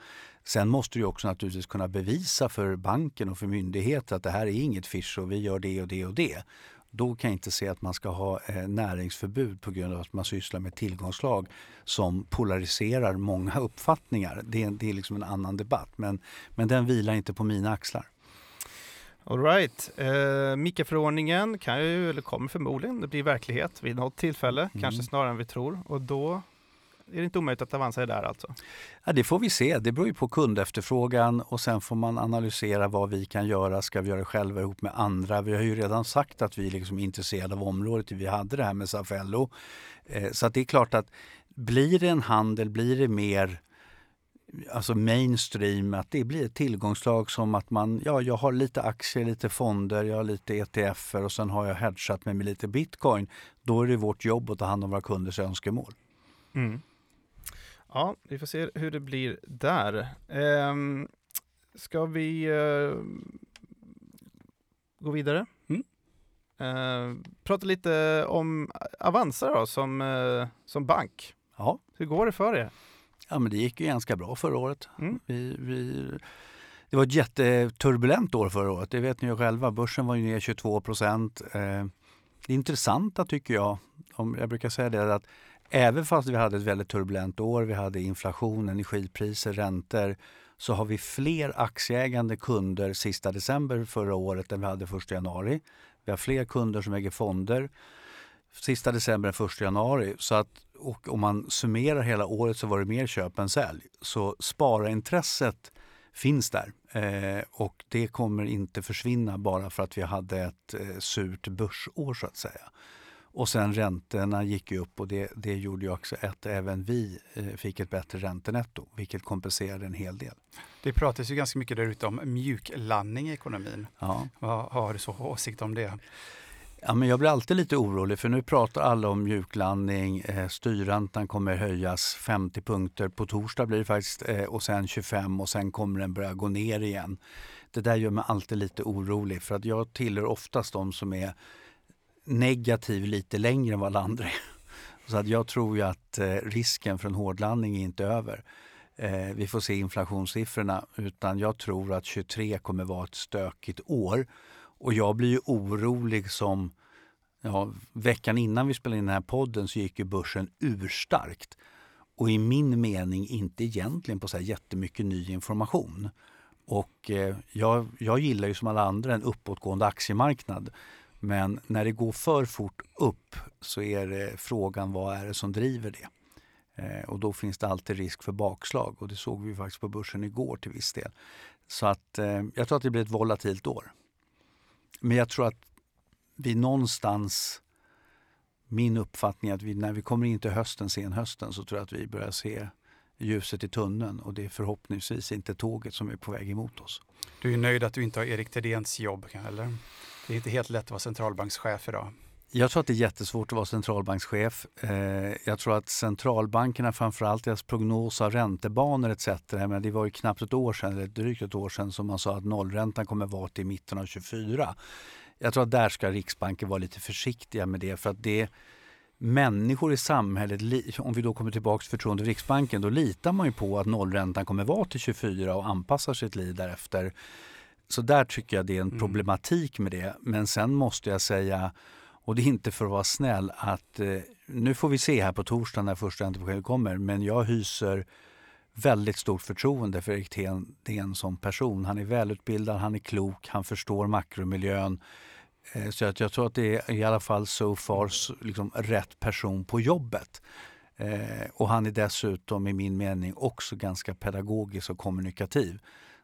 Sen måste du också naturligtvis kunna bevisa för banken och för myndigheter att det här är inget fish och vi gör det och det och det. Då kan jag inte se att man ska ha eh, näringsförbud på grund av att man sysslar med tillgångslag som polariserar många uppfattningar. Det är, det är liksom en annan debatt, men, men den vilar inte på mina axlar. All right. Eh, Mika-förordningen kan ju, eller kommer förmodligen bli verklighet vid något tillfälle, mm. kanske snarare än vi tror. Och då är det inte omöjligt att Avanza är där alltså? Ja, det får vi se. Det beror ju på kundefterfrågan och sen får man analysera vad vi kan göra. Ska vi göra det själva ihop med andra? Vi har ju redan sagt att vi liksom är intresserade av området. Vi hade det här med Safello. Eh, så att det är klart att blir det en handel, blir det mer alltså mainstream, att det blir ett tillgångslag som att man, ja, jag har lite aktier, lite fonder, jag har lite ETFer och sen har jag hedgat med, med lite bitcoin. Då är det vårt jobb att ta hand om våra kunders önskemål. Mm. Ja, vi får se hur det blir där. Um, ska vi uh, gå vidare? Mm. Uh, prata lite om Avanza då, som, uh, som bank. Ja. Hur går det för er? Ja, men det gick ju ganska bra förra året. Mm. Vi, vi, det var ett jätteturbulent år förra året, det vet ni ju själva. Börsen var ju ner 22 procent. Eh, det intressanta tycker jag, om jag brukar säga det, att även fast vi hade ett väldigt turbulent år, vi hade inflation, energipriser, räntor, så har vi fler aktieägande kunder sista december förra året än vi hade första januari. Vi har fler kunder som äger fonder sista december än första januari. Så att, och om man summerar hela året så var det mer köp än sälj. Så spararintresset finns där eh, och det kommer inte försvinna bara för att vi hade ett eh, surt börsår så att säga. Och sen räntorna gick ju upp och det, det gjorde ju också att även vi eh, fick ett bättre räntenetto, vilket kompenserade en hel del. Det pratas ju ganska mycket där ute om mjuklandning i ekonomin. Ja. Vad har du så åsikt om det? Ja, men jag blir alltid lite orolig för nu pratar alla om mjuklandning. Eh, styrräntan kommer höjas 50 punkter. På torsdag blir det faktiskt eh, och sen 25 och sen kommer den börja gå ner igen. Det där gör mig alltid lite orolig för att jag tillhör oftast de som är negativ lite längre än vad alla andra är. Så att jag tror ju att eh, risken för en hårdlandning är inte över. Eh, vi får se inflationssiffrorna utan jag tror att 23 kommer vara ett stökigt år. Och jag blir ju orolig som ja, veckan innan vi spelade in den här podden så gick ju börsen urstarkt. Och i min mening inte egentligen på så här jättemycket ny information. Och eh, jag, jag gillar ju som alla andra en uppåtgående aktiemarknad. Men när det går för fort upp så är det frågan vad är det som driver det? Eh, och då finns det alltid risk för bakslag och det såg vi faktiskt på börsen igår till viss del. Så att eh, jag tror att det blir ett volatilt år. Men jag tror att vi någonstans, min uppfattning är att vi, när vi kommer in till hösten, senhösten, så tror jag att vi börjar se ljuset i tunneln och det är förhoppningsvis inte tåget som är på väg emot oss. Du är nöjd att du inte har Erik Thedéens jobb, eller? Det är inte helt lätt att vara centralbankschef idag. Jag tror att det är jättesvårt att vara centralbankschef. Eh, jag tror att centralbankerna, framförallt deras prognos av räntebanor etc. Men det var ju knappt ett år sedan, eller drygt ett år sedan, som man sa att nollräntan kommer vara till mitten av 24. Jag tror att där ska Riksbanken vara lite försiktiga med det för att det människor i samhället, om vi då kommer tillbaka till förtroende för Riksbanken, då litar man ju på att nollräntan kommer vara till 24 och anpassar sitt liv därefter. Så där tycker jag det är en mm. problematik med det. Men sen måste jag säga, och det är inte för att vara snäll, att eh, nu får vi se här på torsdag när första räntebeskedet kommer, men jag hyser väldigt stort förtroende för Erik Thedéen som person. Han är välutbildad, han är klok, han förstår makromiljön. Eh, så att jag tror att det är i alla fall so far liksom rätt person på jobbet. Eh, och han är dessutom i min mening också ganska pedagogisk och kommunikativ.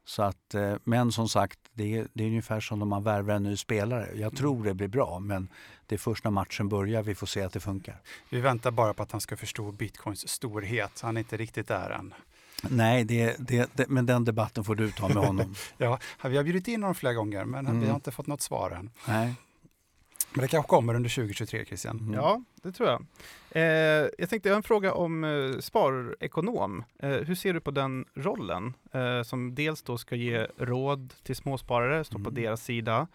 Så att, eh, men som sagt, det är, det är ungefär som om man värvar en ny spelare. Jag mm. tror det blir bra, men det är först när matchen börjar vi får se att det funkar. Vi väntar bara på att han ska förstå bitcoins storhet. Han är inte riktigt där än. Nej, det, det, det, men den debatten får du ta med honom. ja, vi har bjudit in honom flera gånger, men mm. vi har inte fått något svar än. Nej. Men det kanske kommer under 2023 Christian? Mm. Ja, det tror jag. Eh, jag tänkte, jag har en fråga om eh, sparekonom. Eh, hur ser du på den rollen? Eh, som dels då ska ge råd till småsparare, stå på Mm. deras sida,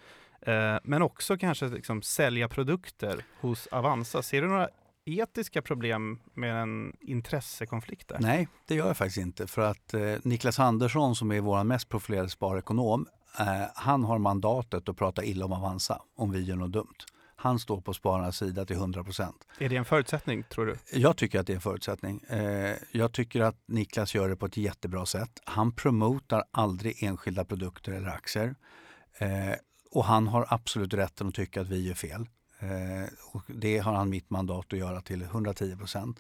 eh, men också kanske liksom sälja produkter hos Avanza. Ser du några etiska problem med en intressekonflikt där? Nej, det gör jag faktiskt inte. För att eh, Niklas Andersson som är vår mest profilerade sparekonom, eh, han har mandatet att prata illa om Avanza om vi gör något dumt. Han står på spararnas sida till 100 procent. Är det en förutsättning, tror du? Jag tycker att det är en förutsättning. Eh, jag tycker att Niklas gör det på ett jättebra sätt. Han promotar aldrig enskilda produkter eller aktier. Eh, och han har absolut rätten att tycka att vi gör fel. Och det har han mitt mandat att göra till 110 procent.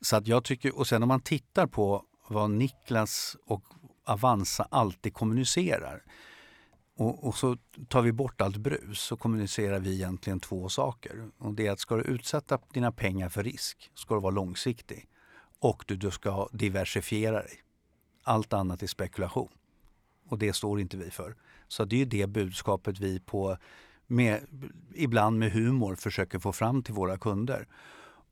Så att jag tycker, och sen om man tittar på vad Niklas och Avanza alltid kommunicerar och, och så tar vi bort allt brus så kommunicerar vi egentligen två saker. Och det är att ska du utsätta dina pengar för risk ska du vara långsiktig och du, du ska diversifiera dig. Allt annat är spekulation. Och det står inte vi för. Så det är ju det budskapet vi på, med, ibland med humor försöker få fram till våra kunder.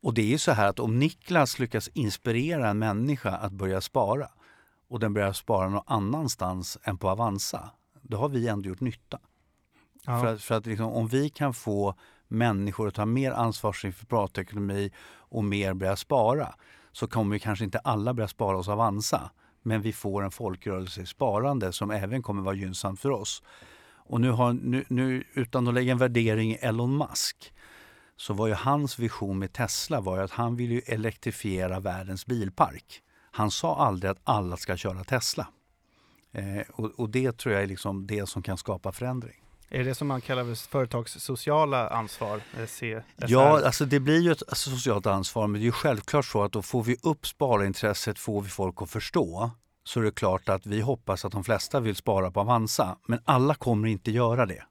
Och det är ju så här att om Niklas lyckas inspirera en människa att börja spara och den börjar spara någon annanstans än på Avanza, då har vi ändå gjort nytta. För att, för att liksom, om vi kan få människor att ta mer ansvar för privatekonomi och mer börja spara så kommer kanske inte alla börja spara hos Avanza. Men vi får en folkrörelse i sparande som även kommer vara gynnsamt för oss. Och nu, har, nu, nu utan att lägga en värdering i Elon Musk så var ju hans vision med Tesla var att han ville elektrifiera världens bilpark. Han sa aldrig att alla ska köra Tesla. Eh, och, och det tror jag är liksom det som kan skapa förändring. Är det som man kallar för företagssociala ansvar? eh, CSR? Ja, alltså det blir ju ett socialt ansvar men det är ju självklart så att då får vi upp sparintresset, får vi folk att förstå så är det klart att vi hoppas att de flesta vill spara på Avanza. Men alla kommer inte göra det.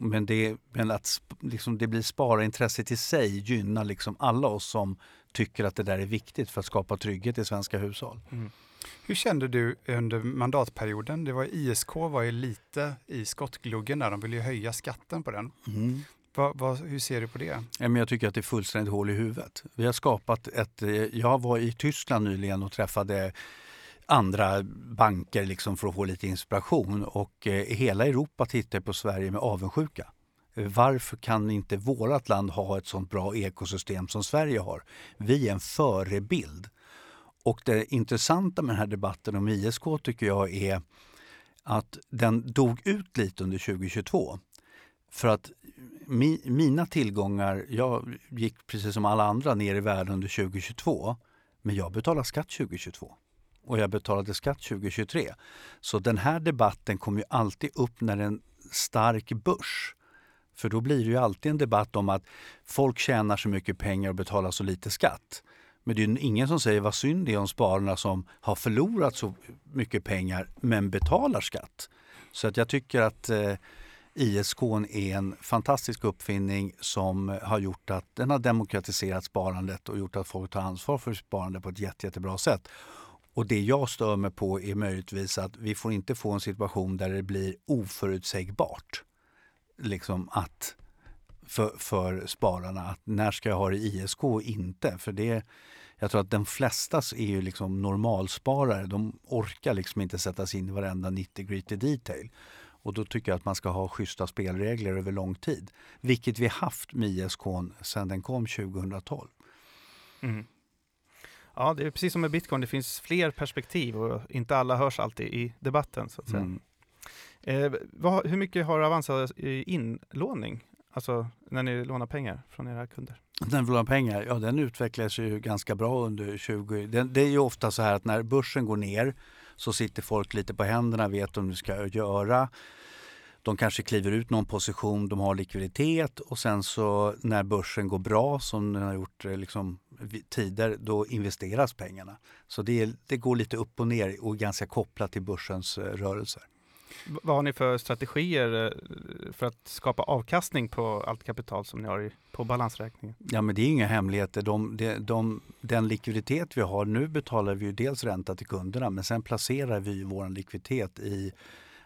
Men, det, men att liksom det blir sparintresset i sig gynnar liksom alla oss som tycker att det där är viktigt för att skapa trygghet i svenska hushåll. Mm. Hur kände du under mandatperioden? Det var ISK var ju lite i skottgluggen där, de ville ju höja skatten på den. Va, va, hur ser du på det? Jag tycker att det är fullständigt hål i huvudet. Vi har skapat ett... eh, Jag var i Tyskland nyligen och träffade andra banker liksom för att få lite inspiration och eh, hela Europa tittar på Sverige med avundsjuka. Varför kan inte vårt land ha ett sånt bra ekosystem som Sverige har? Vi är en förebild. Och det intressanta med den här debatten om ISK tycker jag är att den dog ut lite under 2022. För att mi, mina tillgångar, jag gick precis som alla andra ner i världen under 2022. Men jag betalar skatt 2022 och jag betalade skatt 2023. Så den här debatten kommer ju alltid upp när det är en stark börs. För då blir det ju alltid en debatt om att folk tjänar så mycket pengar och betalar så lite skatt. Men det är ingen som säger vad synd det är om spararna som har förlorat så mycket pengar men betalar skatt. Så att jag tycker att eh, ISK är en fantastisk uppfinning som har gjort att den har demokratiserat sparandet och gjort att folk tar ansvar för sparande på ett jätte, jättebra sätt. Och det jag stör mig på är möjligtvis att vi får inte få en situation där det blir oförutsägbart. Liksom att för, för spararna att när ska jag ha det i ISK och inte? För det, jag tror att de flesta är ju liksom normalsparare. De orkar liksom inte sätta sig in i varenda 90 gritty detail. Och då tycker jag att man ska ha schyssta spelregler över lång tid. Vilket vi haft med ISK sedan den kom 2012. Mm. Ja, det är precis som med bitcoin, det finns fler perspektiv och inte alla hörs alltid i debatten. så att säga. Mm. Eh, vad, hur mycket har Avanza i inlåning? Alltså när ni lånar pengar från era kunder? Den vill ha pengar, ja den utvecklas ju ganska bra under 20... Det, det är ju ofta så här att när börsen går ner så sitter folk lite på händerna, vet om de ska göra. De kanske kliver ut någon position, de har likviditet och sen så när börsen går bra som den har gjort eh, liksom, tider, då investeras pengarna. Så det, är, det går lite upp och ner och är ganska kopplat till börsens eh, rörelser. Vad har ni för strategier eh, för att skapa avkastning på allt kapital som ni har i, på balansräkningen? Ja men det är inga hemligheter. De, de, de, den likviditet vi har nu betalar vi dels ränta till kunderna men sen placerar vi vår likviditet i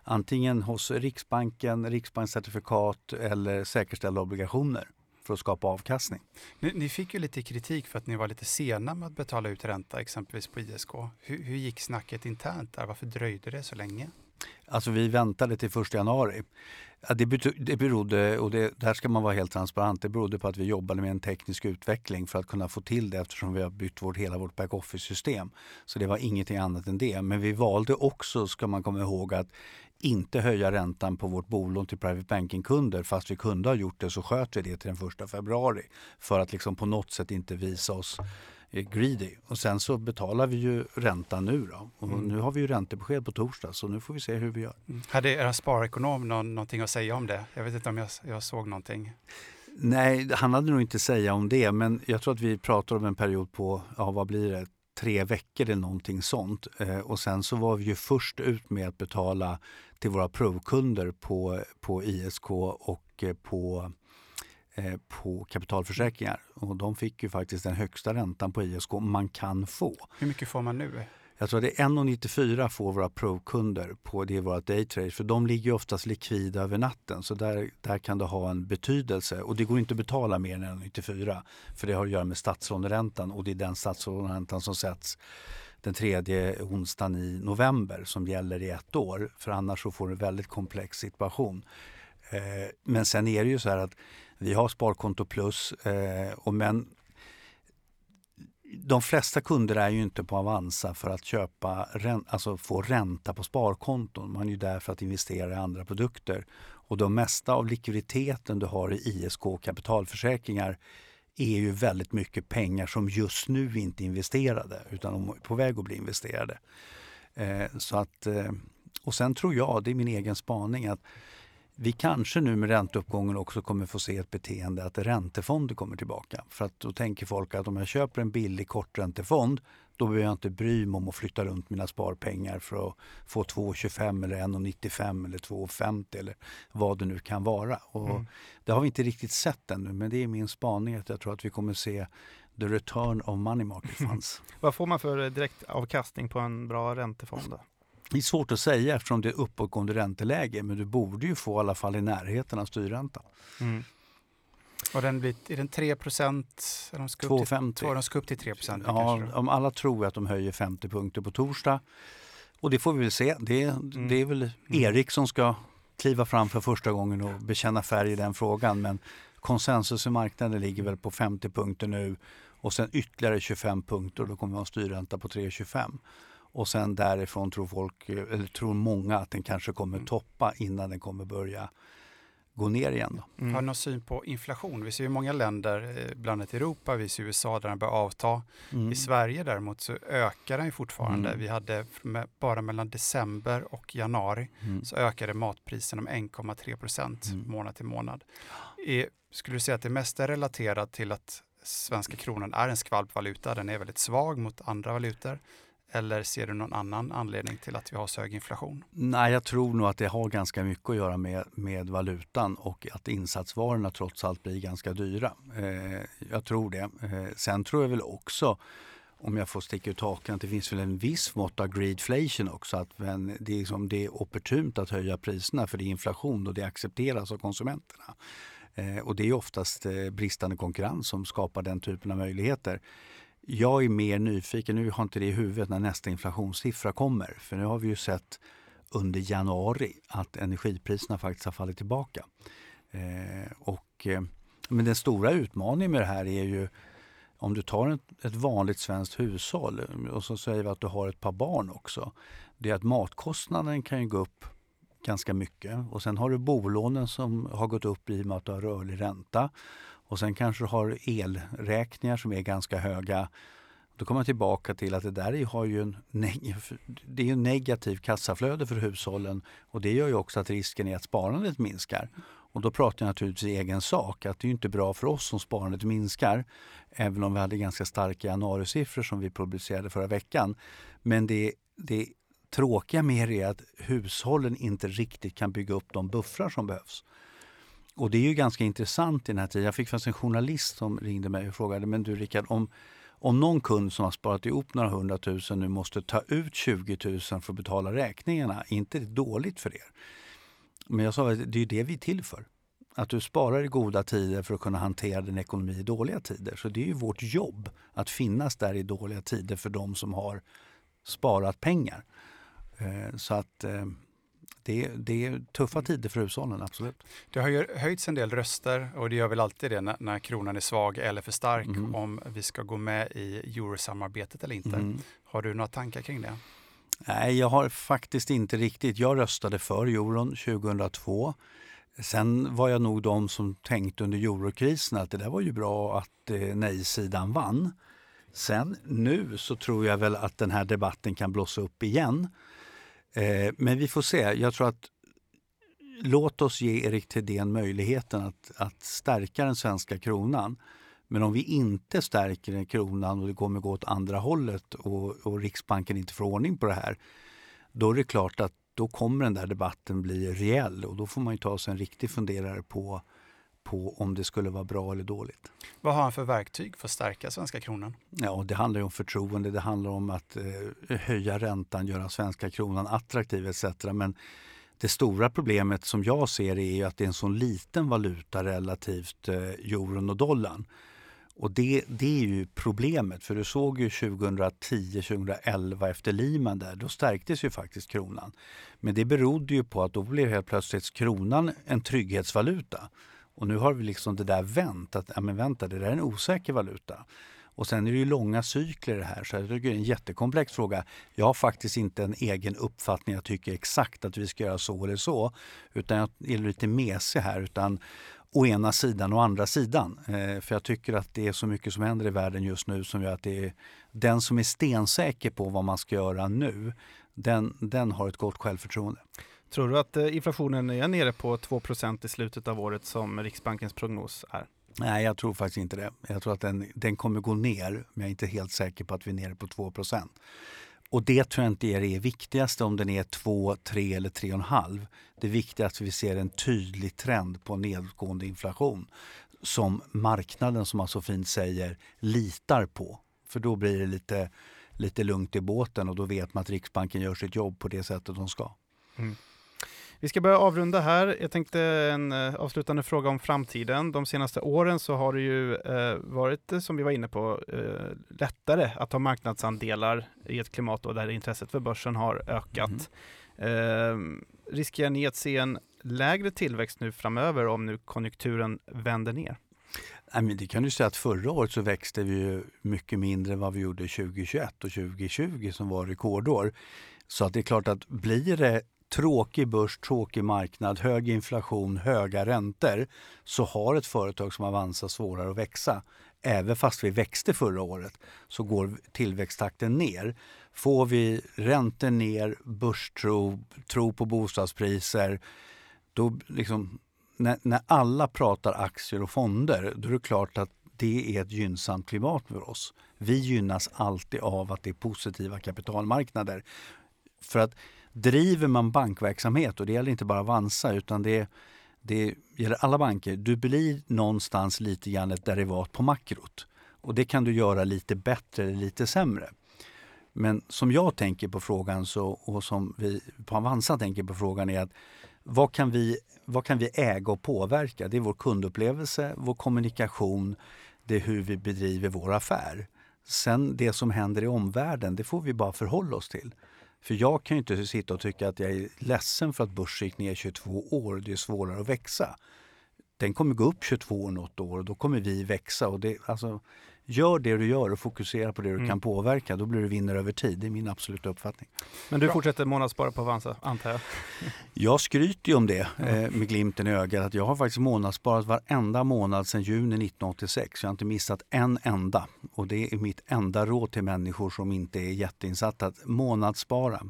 antingen hos Riksbanken, Riksbankscertifikat eller säkerställda obligationer för att skapa avkastning. Ni, ni, fick ju lite kritik för att ni var lite sena med att betala ut ränta, exempelvis på ISK. Hur, hur gick snacket internt där? Varför dröjde det så länge? Alltså vi väntade till 1 januari. Det, det berodde, och det, där ska man vara helt transparent, det berodde på att vi jobbade med en teknisk utveckling för att kunna få till det eftersom vi har bytt vårt, hela vårt back-office-system. Så det var ingenting annat än det. Men vi valde också, ska man komma ihåg, att inte höja räntan på vårt bolån till private banking-kunder. Fast vi kunde ha gjort det så sköt vi det till den 1 februari för att liksom på något sätt inte visa oss greedy. Och sen så betalar vi ju räntan nu då. Och mm. nu har vi ju räntebesked på torsdag så nu får vi se hur vi gör. Mm. Hade era sparekonom någon, någonting att säga om det? Jag vet inte om jag, jag såg någonting. Nej, han hade nog inte säga om det men jag tror att vi pratar om en period på, ja vad blir det, tre veckor eller någonting sånt. Eh, och sen så var vi ju först ut med att betala till våra provkunder på, på ISK och eh, på Eh, på kapitalförsäkringar. Och de fick ju faktiskt den högsta räntan på ISK man kan få. Hur mycket får man nu? Jag tror det är 1,94 får våra provkunder på det våra daytrade för de ligger oftast likvida över natten. Så där, där kan det ha en betydelse. Och det går inte att betala mer än 1,94 för det har att göra med statslåneräntan. Och det är den statslåneräntan som sätts den tredje onsdagen i november som gäller i ett år. För annars så får du en väldigt komplex situation. Eh, men sen är det ju så här att vi har Sparkonto Plus, eh, och men de flesta kunder är ju inte på Avanza för att köpa, alltså få ränta på sparkonton. Man är ju där för att investera i andra produkter. Och de mesta av likviditeten du har i ISK kapitalförsäkringar är ju väldigt mycket pengar som just nu inte är investerade utan de är på väg att bli investerade. Eh, så att, eh, och sen tror jag, det är min egen spaning, att vi kanske nu med ränteuppgången också kommer få se ett beteende att räntefonder kommer tillbaka. För att då tänker folk att om jag köper en billig korträntefond då behöver jag inte bry mig om att flytta runt mina sparpengar för att få 2,25 eller 1,95 eller 2,50 eller vad det nu kan vara. Och mm. Det har vi inte riktigt sett ännu men det är min spaning att jag tror att vi kommer se the return of money market funds. vad får man för direkt avkastning på en bra räntefond? Då? Det är svårt att säga eftersom det är uppåtgående ränteläge men du borde ju få i alla fall i närheten av styrräntan. Mm. Och den blir, är den 3 procent? 2,50. De ska upp till 3 procent? Ja, om alla tror att de höjer 50 punkter på torsdag. Och det får vi väl se. Det, mm. det är väl mm. Erik som ska kliva fram för första gången och bekänna färg i den frågan. Men konsensus i marknaden ligger väl på 50 punkter nu och sen ytterligare 25 punkter och då kommer vi ha en styrränta på 3,25. Och sen därifrån tror folk, eller tror många att den kanske kommer mm. toppa innan den kommer börja gå ner igen. Mm. Har du någon syn på inflation? Vi ser ju många länder, eh, bland annat i Europa, vi ser USA där den börjar avta. Mm. I Sverige däremot så ökar den fortfarande. Mm. Vi hade bara mellan december och januari mm. så ökade matpriserna med 1,3 procent mm. månad till månad. Är, skulle du säga att det mest är relaterat till att svenska kronan är en skvalpvaluta, den är väldigt svag mot andra valutor. Eller ser du någon annan anledning till att vi har så hög inflation? Nej, jag tror nog att det har ganska mycket att göra med, med valutan och att insatsvarorna trots allt blir ganska dyra. Eh, jag tror det. Eh, sen tror jag väl också om jag får sticka ut hakan, att det finns väl en viss mått av greedflation också. Att det, är liksom, det är opportunt att höja priserna för det är inflation och det accepteras av konsumenterna. Eh, och det är oftast eh, bristande konkurrens som skapar den typen av möjligheter. Jag är mer nyfiken, nu har inte det i huvudet när nästa inflationssiffra kommer. För nu har vi ju sett under januari att energipriserna faktiskt har fallit tillbaka. Eh, och, eh, men den stora utmaningen med det här är ju om du tar ett, ett, vanligt svenskt hushåll eh, och så säger vi att du har ett par barn också. Det är att matkostnaden kan ju gå upp ganska mycket och sen har du bolånen som har gått upp i och med att du har rörlig ränta. Och sen kanske du har elräkningar som är ganska höga. Då kommer man tillbaka till att det där har ju en, det är en negativ kassaflöde för hushållen och det gör ju också att risken är att sparandet minskar. Och då pratar jag naturligtvis i egen sak att det är inte bra för oss om sparandet minskar. Även om vi hade ganska starka januarisiffror som vi publicerade förra veckan. Men det, det tråkiga med det är att hushållen inte riktigt kan bygga upp de buffrar som behövs. Och det är ju ganska intressant i den här tiden. Jag fick faktiskt en journalist som ringde mig och frågade, men du Rickard, om, Om någon kund som har sparat ihop några hundratusen nu måste ta ut 20 000 för att betala räkningarna, är inte det dåligt för er? Men jag sa att det är det vi är till för. Att du sparar i goda tider för att kunna hantera din ekonomi i dåliga tider. Så det är ju vårt jobb att finnas där i dåliga tider för de som har sparat pengar. Eh, så att eh, det, det är tuffa tider för hushållen, absolut. Det har ju höjts en del röster och det gör väl alltid det när, när kronan är svag eller för stark mm. om vi ska gå med i eurosamarbetet eller inte. Mm. Har du några tankar kring det? Nej, jag har faktiskt inte riktigt. Jag röstade för euron 2002. Sen var jag nog de som tänkte under eurokrisen att det där var ju bra att eh, nej-sidan vann. Sen nu så tror jag väl att den här debatten kan blossa upp igen. Eh, men vi får se. Jag tror att låt oss ge Erik Thedéen möjligheten att, att stärka den svenska kronan. Men om vi inte stärker kronan och det kommer gå åt andra hållet och, och Riksbanken inte får ordning på det här, då är det klart att då kommer den där debatten bli reell och då får man ta sig en riktig funderare på, på om det skulle vara bra eller dåligt. Vad har han för verktyg för att stärka svenska kronan? Ja, det handlar om förtroende, det handlar om att eh, höja räntan, göra svenska kronan attraktiv etc. Men det stora problemet som jag ser är att det är en så liten valuta relativt eh, euron och dollarn. Och det, det är ju problemet, för du såg ju 2010-2011 efter Lehman där, då stärktes ju faktiskt kronan. Men det berodde ju på att då blev helt plötsligt kronan en trygghetsvaluta. Och nu har vi liksom det där vänt, att ja, men vänta, det där är en osäker valuta. Och sen är det ju långa cykler det här, så jag tycker det är en jättekomplex fråga. Jag har faktiskt inte en egen uppfattning, jag tycker exakt att vi ska göra så eller så. Utan jag är lite mesig här, utan å ena sidan och andra sidan. Eh, för jag tycker att det är så mycket som händer i världen just nu som gör att det är den som är stensäker på vad man ska göra nu, den, den har ett gott självförtroende. Tror du att eh, inflationen är nere på 2% i slutet av året som Riksbankens prognos är? Nej, jag tror faktiskt inte det. Jag tror att den, den kommer gå ner, men jag är inte helt säker på att vi är nere på 2% och det tror jag inte är det viktigaste om den är 2, 3 eller 3,5. Det viktiga är att vi ser en tydlig trend på nedgående inflation som marknaden, som man så fint säger, litar på. För då blir det lite, lite lugnt i båten och då vet man att Riksbanken gör sitt jobb på det sättet de ska. Mm. Vi ska börja avrunda här. Jag tänkte en eh, avslutande fråga om framtiden. De senaste åren så har det ju eh, varit, eh, som vi var inne på, lättare att ta marknadsandelar i ett klimat där intresset för börsen har ökat. Mm. riskerar ni att se en lägre tillväxt nu framöver om nu konjunkturen vänder ner? det kan du säga att förra året så växte vi mycket mindre än vad vi gjorde 2021 och 2020 som var rekordår. Så att det är klart att blir det tråkig börs, tråkig marknad, hög inflation, höga räntor så har ett företag som Avanza svårare att växa. Även fast vi växte förra året så går tillväxttakten ner. Får vi räntor ner, börstro, tro på bostadspriser, då liksom, när, när alla pratar aktier och fonder, då är det klart att det är ett gynnsamt klimat för oss. Vi gynnas alltid av att det är positiva kapitalmarknader. För att driver man bankverksamhet, och det gäller inte bara Avanza utan det, det gäller alla banker, du blir någonstans lite grann ett derivat på makrot. Och det kan du göra lite bättre eller lite sämre. Men som jag tänker på frågan så, och som vi på Avanza tänker på frågan är att vad kan, vi, vad kan vi äga och påverka? Det är vår kundupplevelse, vår kommunikation, det är hur vi bedriver vår affär. Sen det som händer i omvärlden, det får vi bara förhålla oss till. För jag kan ju inte sitta och tycka att jag är ledsen för att börsen gick ner 22 år och det är svårare att växa. Den kommer gå upp 22 år något år och då kommer vi växa. Och det, alltså, gör det du gör och fokusera på det du mm. kan påverka. Då blir du vinnare över tid. Det är min absoluta uppfattning. Men du Bra. fortsätter månadsspara på Avanza, antar jag? Jag skryter ju om det eh, med glimten i ögat. Att jag har faktiskt månadssparat varenda månad sedan juni 1986. Jag har inte missat en enda. Och det är mitt enda råd till människor som inte är jätteinsatta. Att månadsspara.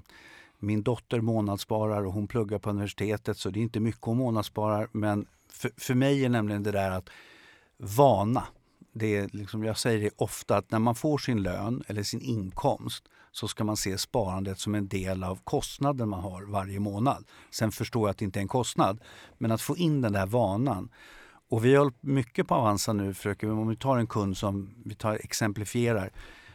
Min dotter månadssparar och hon pluggar på universitetet så det är inte mycket hon månadssparar. Men för, för mig är nämligen det där att vana det är liksom, jag säger det ofta att när man får sin lön eller sin inkomst så ska man se sparandet som en del av kostnaden man har varje månad. Sen förstår jag att det inte är en kostnad, men att få in den där vanan. Och vi har hållit mycket på Avanza nu, försöker, om vi tar en kund som vi tar exemplifierar.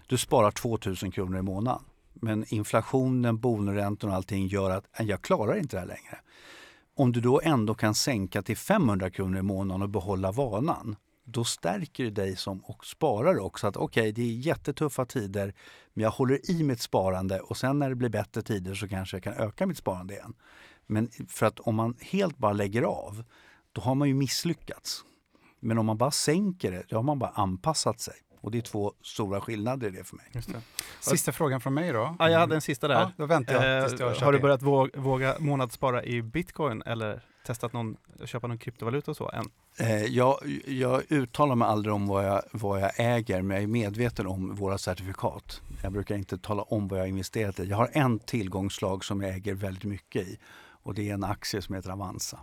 Du sparar 2000 kronor i månaden. Men inflationen, bonusräntor och allting gör att jag klarar inte det här längre. Om du då ändå kan sänka till 500 kronor i månaden och behålla vanan, då stärker det dig som och sparare också. Att okej, okay, det är jättetuffa tider, men jag håller i mitt sparande och sen när det blir bättre tider så kanske jag kan öka mitt sparande igen. Men för att om man helt bara lägger av, då har man ju misslyckats. Men om man bara sänker det, då har man bara anpassat sig. Och det är två stora skillnader i det för mig. Det. Sista frågan från mig då. Ja, jag hade en sista där. Ja, då väntar jag tills jag Har du börjat våga, våga månadsspara i bitcoin eller testat någon, köpa någon kryptovaluta och så än? Eh, jag, jag uttalar mig aldrig om vad jag, vad jag äger, men jag är medveten om våra certifikat. Jag brukar inte tala om vad jag har investerat i. Jag har en tillgångslag som jag äger väldigt mycket i och det är en aktie som heter Avanza.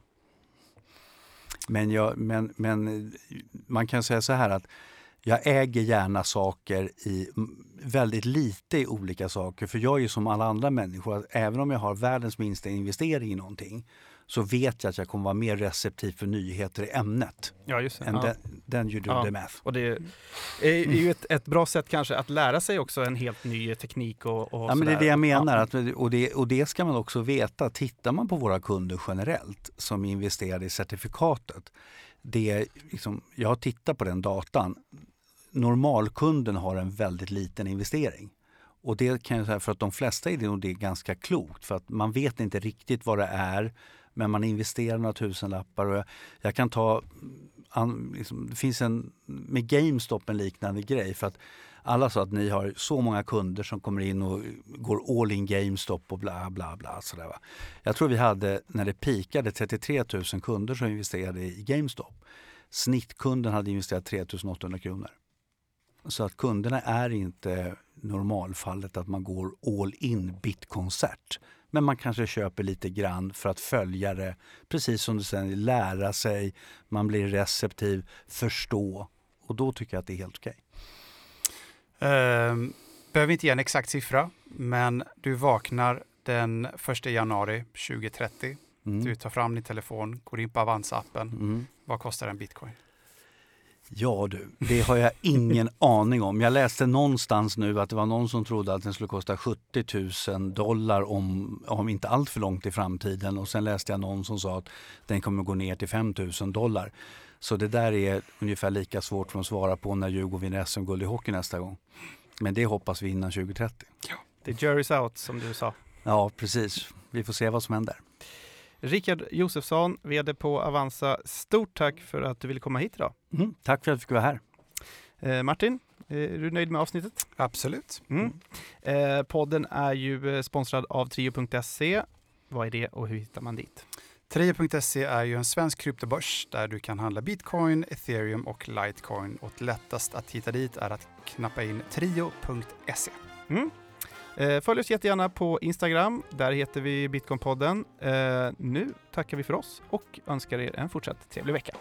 Men, jag, men, men man kan säga så här att jag äger gärna saker i väldigt lite i olika saker. För jag är som alla andra människor, att även om jag har världens minsta investering i någonting så vet jag att jag kommer vara mer receptiv för nyheter i ämnet. Ja, just det. Än ja. den, you do ja. the math. Och det är, är ju ett, ett, bra sätt kanske att lära sig också en helt ny teknik och, och Ja, men det är det jag menar. Att, och, det, och det ska man också veta. Tittar man på våra kunder generellt som investerar i certifikatet. Det liksom, jag har tittat på den datan normalkunden har en väldigt liten investering. Och det kan jag säga för att de flesta är det nog det ganska klokt för att man vet inte riktigt vad det är men man investerar några tusenlappar. Och jag, jag kan ta, an, liksom, det finns en, med GameStop en liknande grej för att alla sa att ni har så många kunder som kommer in och går all in GameStop och bla bla bla. Sådär, va? Jag tror vi hade, när det pikade, 33 000 kunder som investerade i GameStop. Snittkunden hade investerat 3 800 kronor. Så att kunderna är inte normalfallet att man går all in bitkonsert. Men man kanske köper lite grann för att följa det, precis som du säger, lära sig, man blir receptiv, förstå. Och då tycker jag att det är helt okej. Uh, behöver inte ge en exakt siffra, men du vaknar den 1 januari 2030. Mm. Du tar fram din telefon, går in på Avanza-appen. Mm. Vad kostar en bitcoin? Ja du, det har jag ingen aning om. Jag läste någonstans nu att det var någon som trodde att den skulle kosta 70 000 dollar om, om inte allt för långt i framtiden. Och sen läste jag någon som sa att den kommer gå ner till 5 000 dollar. Så det där är ungefär lika svårt för att svara på när Djurgården vinner SM-guld i hockey nästa gång. Men det hoppas vi innan 2030. Ja, det är jury's out som du sa. Ja, precis. Vi får se vad som händer. Rickard Josefsson, VD på Avanza. Stort tack för att du ville komma hit idag. Mm, tack för att jag fick vara här. Eh, Martin, är du nöjd med avsnittet? Absolut. Mm. Eh, podden är ju eh, sponsrad av Trio.se. Vad är det och hur hittar man dit? Trio.se är ju en svensk kryptobörs där du kan handla bitcoin, ethereum och litecoin. Och lättast att hitta dit är att knappa in trio.se. Mm. Eh, följ oss jättegärna på Instagram. Där heter vi Bitcoinpodden. Eh, nu tackar vi för oss och önskar er en fortsatt trevlig vecka.